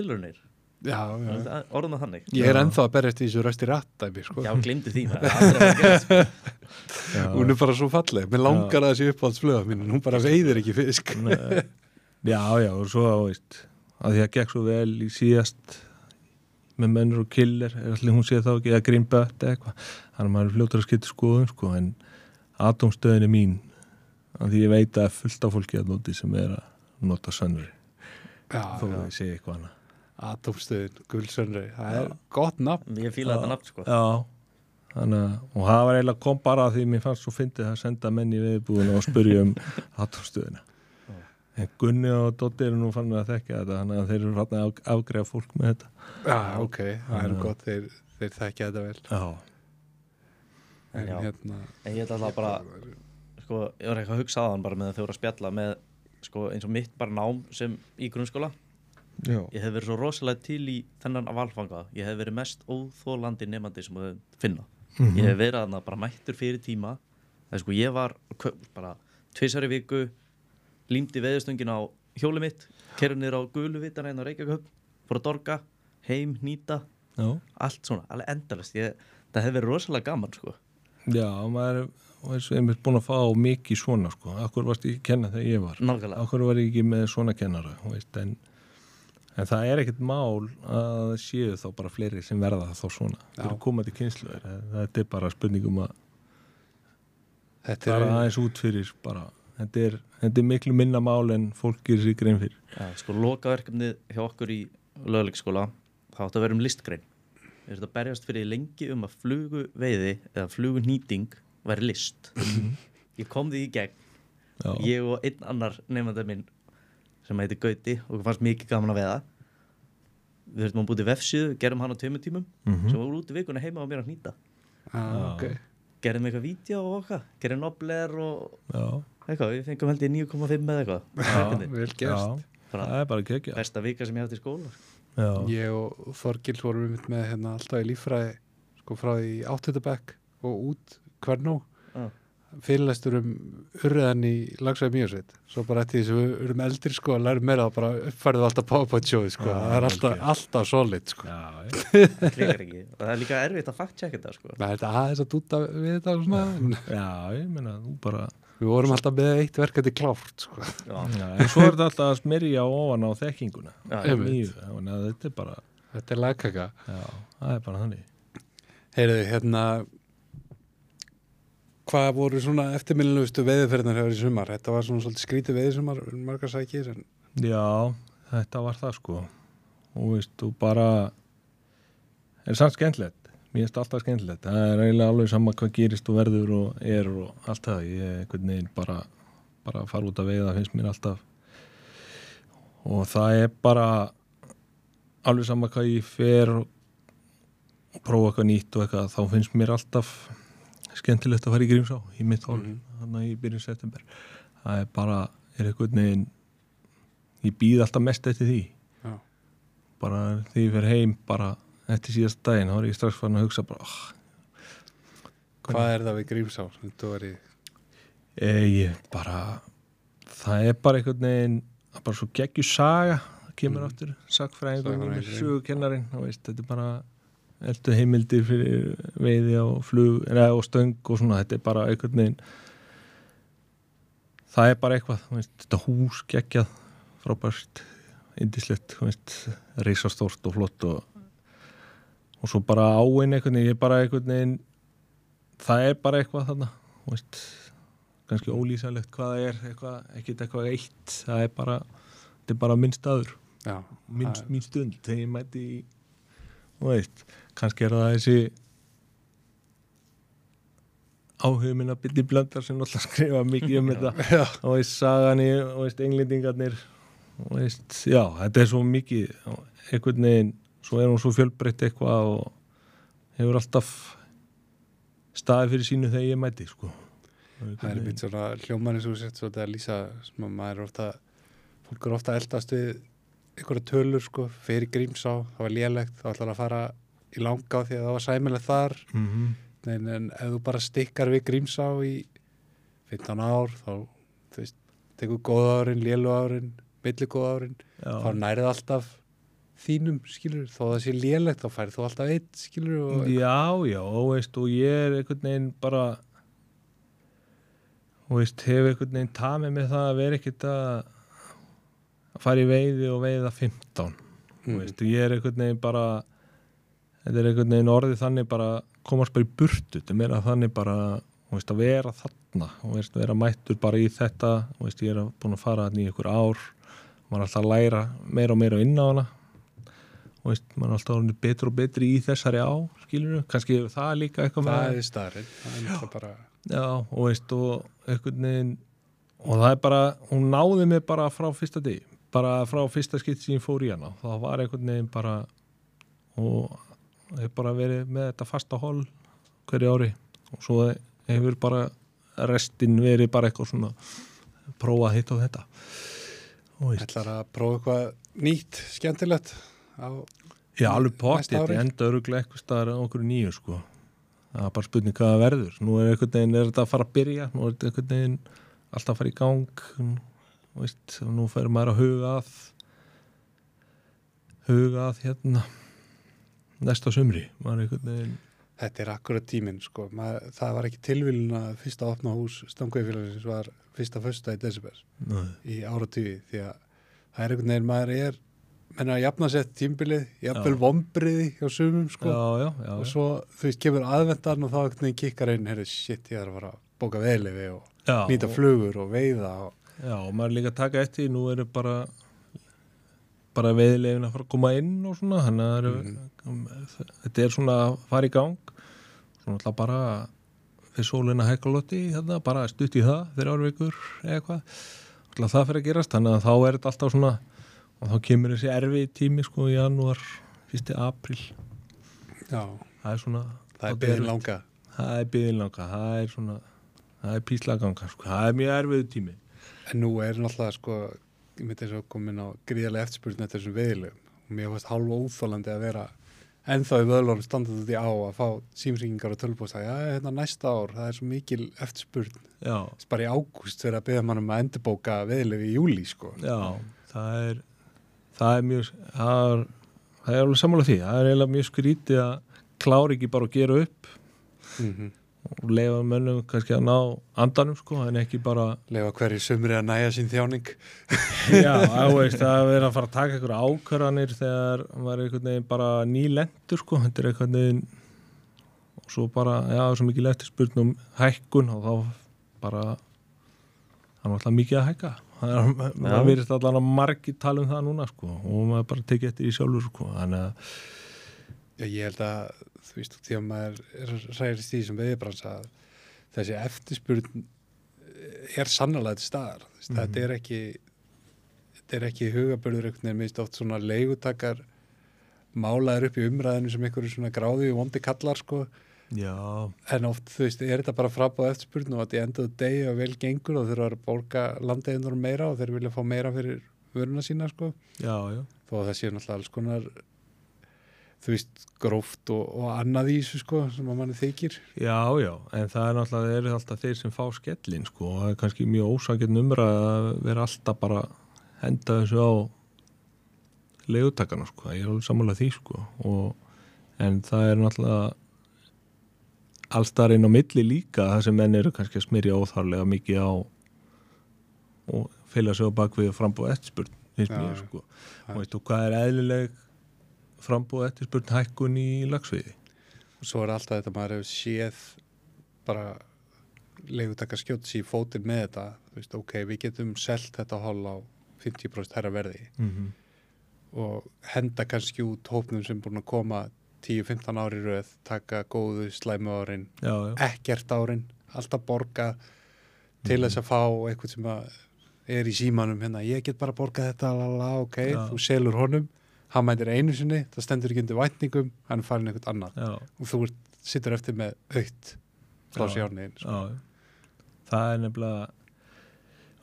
já. Orðum það þannig. Ég er Já. ennþá að berjast í þessu rösti rattæmi sko. Já, glimti því að. Hún er bara svo falleg. Mér langar að þessi uppáhaldsfluga mín en hún bara veiðir ekki fisk. Já, já, og svo, veist að því að gekk svo vel í síðast með mennur og killer er allir hún sé þá ekki að grínbött eða eitthvað. Þannig að maður er fljótur að skipta skoðum sko, en atomstöðin er mín að því ég veit að fullt af fólki að noti sem er að nota sönnri Já, þó að já. ég segi eitthvað annað. Atomstöðin, Gullsönri Það er gott nafn. Ég fíla þetta nafn sko. Já, þannig að og það var eiginlega kom bara að því mér fannst svo fyndið að senda menn í viðbúðuna og spurja um atomstöðina en Gunni og Dotti eru nú fann að þekka þetta þannig að þeir eru fann að afgreða fólk með þetta. Já, ok, það er Já. gott Þeir, þeir þekkja þetta vel. Já, En Já. hérna En ég ætla alltaf bara Sko, ég var eitthvað að hugsa aðan bara með þau voru að spjalla með Sko, eins og mitt bara nám sem í grunnskóla. Já, Ég hef verið svo rosalega til í þennan valfanga. Ég hef verið mest óþólandi nefandi sem þau finna. Mhm. Ég hef verið þarna bara mættur fyrir tíma. Það sko, ég var bara tvisar í viku límdi veðustöngin á hjóli mitt kerur niður á gulu vitana einn á Reykjavík fór að dorga, heim, nýta. Já, allt svona, alveg endalist ég, það hefur verið rosalega gaman sko já maður er búin að fá mikið svona sko, akkur varst ég ekki að kenna þegar ég var? Nákvæmlega, akkur var ég ekki með svona kennara veist, en, en það er ekkert mál að séu þá bara fleiri sem verða þá svona. Já. fyrir komandi kynslu þetta er bara spurningum að Þetta bara er aðeins út fyrir bara, þetta er, þetta er miklu minna mál en fólk gerir sér grein fyrir. Ja, sko lokaverkefnið hjá okkur í lögleikskóla það átti að vera um listgrein við erum að berjast fyrir lengi um að flugu veiði eða flugu nýting væri list. Ég kom því í gegn. Já, ég og einn annar nefnda minn sem heiti Gauti og fannst mikið gaman að veiða. Við þurftum að búti vefsíðu, gerum hann á tveimur tímum Mhm. sem var út í vikuna heima á mér að nýta ah, ok. Gerðum eitthvað vídeo og okkar gerðum nobler og já, eitthvað við fengum held ég 9,5 með eitthvað. Já, vel Bara það er bara kekja besta vika sem ég hafði í skóla já, Ég og Þorgils vorum við með hérna alltaf í líffræði sko frá því áttutabæk og út hvernó Já. fyrirlæstur um urðan í lagsæði mjögsveit svo bara eftir því sem við erum eldri sko að læra meira þá bara uppfærið alltaf PowerPoint sjóði sko. Já, það er alltaf, gert. alltaf solid sko. Já, það klikar ekki. Og það er líka erfitt að fact checka þetta sko. það er þetta aðeins að dúta við þetta og svona. Já, ég meina, þú bara við vorum alltaf með eitt verkefni klárt sko. Já, en svo er þetta alltaf að smyrja ofan á þekkinguna. Já, þannig að þetta er bara þetta er lagkaka. Já, það er bara þannig. Heyrðu, hérna hvað voru svona eftirminnilegustu veiðferðnar hefur í sumar? Þetta var svona svolítið skrítið veiðsumar margar sækir en Já, þetta var það sko. Og veist, þú bara er samt skemmtilegt mér finnst alltaf skemmtilegt, það er eiginlega alveg sama hvað gerist og verður og er og allt það, ég er bara bara að fara út að veiða finnst mér alltaf. Og það er bara alveg sama hvað ég fer og prófa eitthvað nýtt og eitthvað þá finnst mér alltaf skemmtilegt að fara í Grímsá í mitt hól, Mhm. þannig í byrjun september. Það er bara, er eitthvað neginn ég býð alltaf mest eftir því. Já. bara þegar ég fer heim bara eftir síðast daginn, þá er ég strax farin að hugsa bara, oh, Hvað er það við Grímsá? Er í e, ég bara það er bara eitthvað neginn bara svo geggju saga það kemur aftur, sagfræðingur mínir Sagfræðingurinn. sögukennarinn, þá veist, þetta er bara eldu heimildir fyrir veiði á flug, eða á stöng og svona, þetta er bara einhvern veginn það er bara eitthvað veist, þetta hús geggjað frábært, indislegt reisastórt og flott og, og svo bara áinn einhvern veginn, ég er bara einhvern veginn það er bara eitthvað þarna veist, kannski ólýsalegt hvað það er, eitthvað, ekkert eitthvað eitt það er bara, þetta er bara minn staður. Já, það er- mín stund þegar ég mæti í veist, kannski er það þessi áhugum minn að byrja blöndar sem náttúrulega skrifa mikið um þetta. Og veist, sagan í, og veist, englendingarnir og veist, já, þetta er svo mikið einhvern veginn, svo er hún svo fjölbreytt eitthvað og hefur alltaf staði fyrir sínu þegar ég mæti, sko. Það er mitt svona hljóman eins og sett svo þetta að lýsa sem að maður er ofta fólk er ofta að eldast við einhverja tölur sko, fyrir Grímsá það var lélegt, þá ætlar að fara í langa því að það var sæmilegt þar. Mm -hmm. en, en ef þú bara stikkar við Grímsá í 15 ár þá, þú veist, tekur góða árin lélu árin, milli góða árin þá nærið alltaf þínum skilur, þó að það sé lélegt þá færið þú alltaf eitt skilur og Já, já, og veist, og ég er einhvern veginn bara og veist, hef einhvern veginn tamið með það að vera ekkert að fara í veiði og veiða 15 mm. mm, veist, ég er einhvern veginn bara þetta er einhvern veginn orðið þannig bara komast bara í burtu, þetta er meira þannig bara veist, að vera þarna og veist, vera mættur bara í þetta og veist, ég er búin að fara þarna í einhver ár maður er alltaf að læra meira og meira inn á hana og veist, maður er alltaf orðin betur og betri í þessari á skilur kannski hefur það líka eitthvað það með er starrið það er náttúrulega bara já, og veist, og einhvern veginn og það er bara, hún náði mig bara frá fyrsta degi, bara frá fyrsta skipt sem ég fór í hana, það var einhvern veginn bara og hef bara verið með þetta fasta hól hverju ári. Og svo hefur bara restin verið bara eitthvað svona prófa hitt og þetta. Veist, ætlar að prófa eitthvað nýtt, skemmtilegt á, Já, alveg pott, þetta enda öruglega eitthvað staðar á okkur nýju sko. Það er bara spurning hvað það verður. Nú er einhvern veginn, er þetta að fara að byrja, nú er þetta einhvern veginn alltaf að fara í gang, veist, og nú fer maður að huga að, huga að hérna næsta einhvern veginn, þetta er akkurat tíminn sko. Maður, það var ekki tilvílun að fyrsta opna hús stangveifélagsins var fyrsta fösta í Nei. í áratífi því að það er einhvern veginn maður er menna að jafna sett tímbilið jafnvel vombriði hjá sumum sko. já, já, já, og svo þú veist kemur aðvendan og þá kikkar einn herri shit ég þarf að fara að bóka veðleifi og nýta og- flugur og veiða og, Já, og maður er líka að taka eftir, nú eru bara bara veiðilegin að fara að koma inn og svona, að það eru þetta er svona að fara í gang. Svona alltaf bara fyrir sólina hækkalótti, hérna, bara stutt í það fyrir árveikur eða eitthvað. Alltaf það fyrir að gerast, þannig að þá er þetta alltaf svona og þá kemur þessi erfi tími sko í janúar, fyrsti april já, það er svona það er erfitt. langa. Það er byðin langa, það er svona það er píslaganga, sko, það er mjög erfiðu tími. En nú er náttúrulega sko ég myndi þess að komin á gríðarlega eftirspurn eftir þessum veðilegum og mér fannst hálfa óþólandi að vera ennþá í vöðlunum standað út í á að fá símringingar og tölbúst að já, hérna næsta ár, það er svo mikil eftirspurn. Bara í ágúst fyrir að beða mann um að endurbóka veðilegu í júli sko. Já, það er það er mjög það er, það er alveg sammála því, það er eiginlega mjög skrítið að klára ekki bara að gera upp mm og leifa mönnum kannski að ná andanum sko, en ekki bara lefa hverju sumri að næja sín þjáning. Já, það veist, það er að fara að taka einhverja ákvarðanir þegar maður er einhvern veginn bara nýlendur sko, þetta er einhvern veginn og svo bara, já, svo mikið eftir spurnum hækkun og þá bara það er alltaf mikið að hækka það er, verist allan að margi tala um það núna sko, og maður bara tekið eftir í sjálfur sko, þannig að Já, ég held að, þú veist, því að maður er ræðist í þessum veðibransa að þessi eftirspurn er sannlega til staðar. Mm Mhm. Þetta er ekki, þetta er ekki hugabörður einhvern veginn, minnst oft svona leigutakar málaður upp í umræðinu sem einhverju svona gráði og vondi kallar sko Já, en oft þú veist, er þetta bara frabáð eftirspurn og að því endaðu degi og vel gengur og þurfa að borga landegindur meira og þeir vilja fá meira fyrir vöruna sína sko. Já, já. þó að það séu náttúrulega alls konar þú veist, gróft og, og annað í þessu sko sem að manni þykir. Já, já, en það er náttúrulega, það eru alltaf þeir sem fá skellin, sko, og það er kannski mjög ósakinn umræð að vera alltaf bara henda þessu á leigutakana, sko, ég er alveg sammála því, sko, og, en það er náttúrulega allstar inn á milli líka það sem menn eru kannski að smyrja óþarlega mikið á og fylgja sig á bakvið frambúð eftirspurn, finnst Já, mér, sko, og veistu hvað er eðlileg frambúð eftirspurn hækkun í lagsviði? og svo er alltaf þetta, maður hefur séð bara leigutaka skjótt sér í fótinn með þetta þú veist, ok, við getum selt þetta hol á 50% herra verði Mm -hmm. og henda kannski út hópnum sem búin að koma 10-15 ári röð, taka góðu slæmu árin, Já, já. ekkert árin alltaf borga til Mhm. þess að fá eitthvað sem að er í símanum hérna, ég get bara borgað þetta lala, ok, Já. þú selur honum hann mætir einu sinni, það stendur ekki undir vætningum, hann er farin eitthvað annað og þú sittur eftir með aukt pláss í Já. árniðin sko. það er nefnilega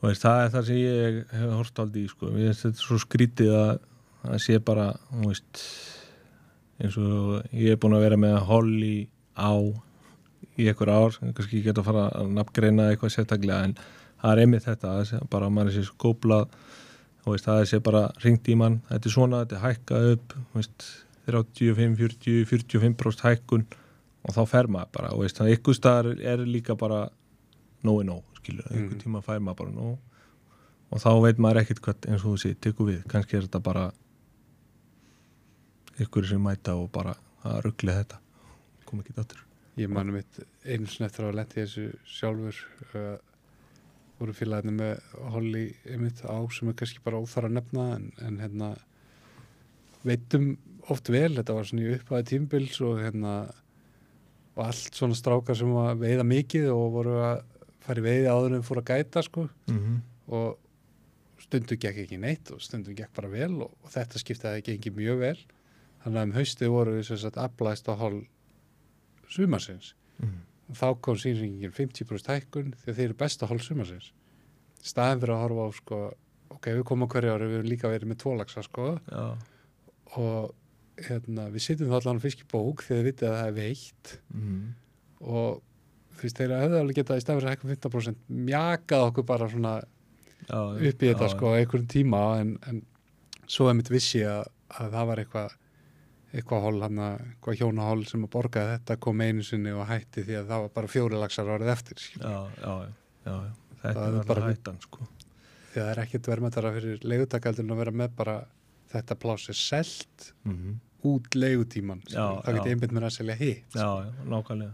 veist, það er það sem ég hef hort aldrei í sko, ég veist þetta er svo skrítið að það sé bara, þú veist eins og ég er búin að vera með holly á í einhver ár, kannski ég get að fara að nafngreina eitthvað sérstaklega en það er einmitt þetta, bara maður er sér skóplað og það er sér bara ringt í mann, þetta er svona, þetta er hækkað upp veist, 35, 40, 45% hækkun og þá fer maður bara, veist, þannig ykkur staðar er líka bara nógu nóg, skilur, mm. Mhm. tíma fær maður bara nóg og þá veit maður ekkert hvað eins og þú sé, tekur við, kannski er þetta bara ykkur sem mæta og bara að ruggla þetta. Kom ekki þáttur ég manum mitt einu sinni eftir að lendi þessu sjálfur uh, voru félagarnir með Holly einmitt á sem er kannski bara óþar að nefna en, en hérna veitum oft vel, þetta var svona í upphæði tímbils og hérna og allt svona strákar sem var veiða mikið og voru að fara í veiði áður en fór að gæta sko. Mm -hmm. og stundu gekk ekki neitt og stundu gekk bara vel og, og þetta skiptaði ekki mjög vel þannig að um haustið voru við sem sagt aflæst á hol sumarsins. Og þá kom sýnringin 50% hækkun að þeir eru besta hol sumarsins. Staðin fyrir að horfa á sko ok, við komum hverju ári, við erum líka verið með tvolagsa sko. Já, og hérna, við sitjum þá allan fiskibók því að þið vitið að það er veitt. Mm og þú veist, þeir hefðu alveg getað í staðin fyrir að hækkun 15% mjakað okkur bara svona já, upp í þetta sko á einhverjum tíma. En, en svo er mitt vissi að, að það var eitthvað eitthvað hól hann að, eitthvað hjónahól sem að borgaði þetta kom einu sinni og hætti því að það var bara fjóri lagsar árið eftir já, já, já, já, þetta er bara- hættan sko. Því að það er ekkert verðmættara fyrir leigutakaldurinn að vera með bara þetta pláss er selt mm út leigutíman það já. geti einbytt mér að selja hitt já, já, nákvæmlega.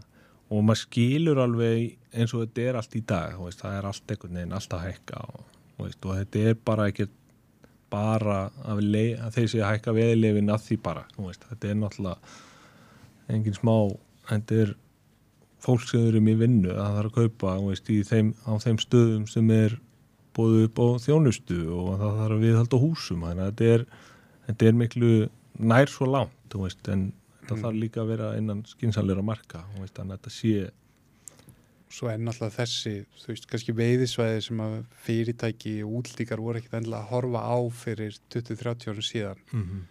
Og maður skilur alveg eins og þetta er allt í dag veist, það er allt einhvern veginn, allt að hækka og, og þetta er bara ekki bara að, að þeir sé að hækka veðilefin að því bara veist, þetta er náttúrulega engin smá þetta er fólk sem eru í vinnu að það þarf að kaupa veist, þeim, á þeim stöðum sem er búið upp á þjónustu og það þarf að viðhalda húsum þannig að þetta er, þetta er miklu nær svo langt veist, en Mm. þarf líka að vera innan skynsanleira marka þannig að þetta sé svo er náttúrulega þessi þú veist, kannski veiðisvæði sem að fyrirtæki og útlíkar voru ekkit endilega að horfa á fyrir 20-30 árum síðan. Mm -hmm.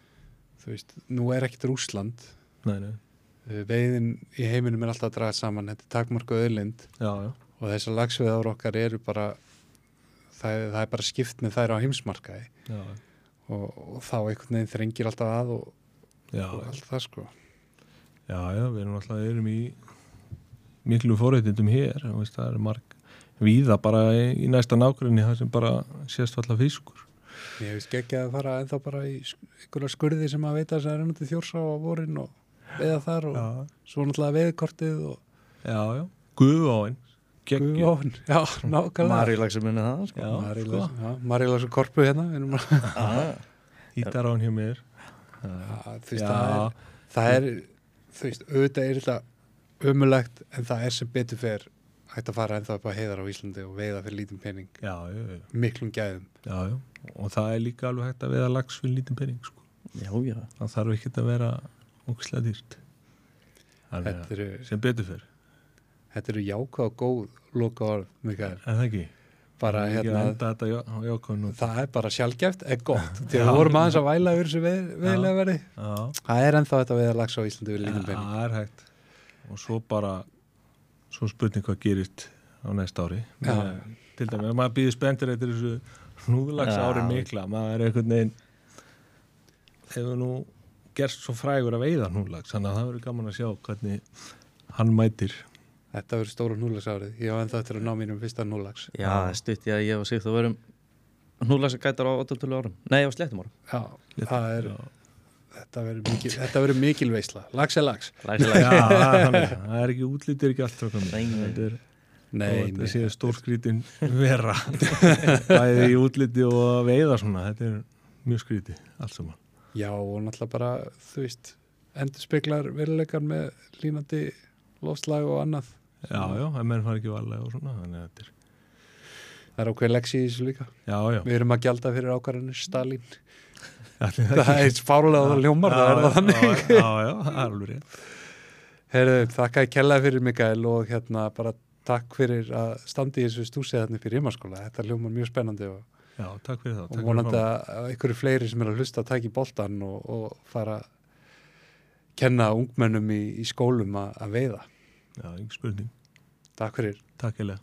þú veist, nú er ekkit Rúsland nei, nei, Uh, veiðin í heiminum er alltaf að draga saman. Þetta er takmarku öðlind og þessar lagsveiðar okkar eru bara það það er bara skipt með þær á heimsmarkaði. Já, og, og þá einhvern veginn þrengir alltaf að og, já, og allt það sko. Já, já við erum alltaf erum í miklu forreitindum hér veist, það er marg víða bara í, næsta nákvæmni það sem bara sést alltaf fiskur. Ég veist ekki að fara ennþá bara í einhverja skurði sem að veita þess að er ennútið þjórsá á vorin og veiða þar og já, svo náttúrulega veiðkortið og já, já, guðváin geggju, guðvón, já, nákvæmlega. Marílag sem minni það sko. Já, Marílas, sko. og korpu hérna að- Ah, ítar á hann hjá mér. Já, þú veist, Já. það er, það er þú veist, auðvitað er þetta ömulegt en það er sem betur fer hægt að fara ennþá upp á heiðar á Íslandi og veiða fyrir lítinn pening, já, já, já, miklum gæðum. Já, já. Og það er líka alveg hægt að veða lags fyrir lítinn penning sko. Já, já. það þarf ekki að vera ógislega dýrt. Að eru, sem betur fyrr þetta eru jákvæð og góð loka orð, Mikael. en það ekki? Bara að hérna, enda þetta já- á jákvæðinu það er bara sjálfgeft, er gott. Þegar við vorum aðeins að væla yfir þessu veð- veðilega verði. já, Það er ennþá þetta veða lags á Íslandi við línum beinu. það er hægt og svo bara svo spurning hvað gerist á næsta ári. Með, til dæmi, ef maður býður spenntur eftir þessu hnúðlags ári Já. mikla maður er einhvern veginn hefur nú gerst svo frægur að veiða hnúðlags þannig að það verður gaman að sjá hvernig hann mætir Þetta verður stóru núlagsárið. Ég var ennþá eftir að ná mínum fyrsta núlags. Já, það er stutt, já, ég og Sigur, þú verum hnúlega sem gætar á 8-12 árum. Nei, á slettum árum. Já, það er, Já. Þetta verður mikil, þetta verður mikil veisla. Lags er lags. Það er þannig. það er ekki útlítið ekki allt þetta er Nei, og nei. þetta sé stórskrítin vera bæði í útliti og veiða svona þetta er mjög skríti allt saman Já, og náttúrulega bara, þú veist, endur speklar veruleikar með línandi lofslag og annað. já, já, en menn fara ekki varlega og svona þannig að þetta er, Það er ákveð leksi í þessu líka. já, já Við erum að gjalda fyrir ákvarðanir Stalin. Það er fárulega hljómar, það er það þannig. já, já, það er alveg rétt Herðu, þakka ég kellaði fyrir Mikael og hérna bara takk fyrir að standi í þessu stúsið þarna fyrir rímaskóla. Þetta hljómar mjög spennandi og, já, takk fyrir það og takk vonandi að einhverju fleiri sem er að hlusta að taka í boltan og, og fara að kenna ungmennum í, í skólum að, veiða. já, ekki spurning Takk fyrir. takk fyrir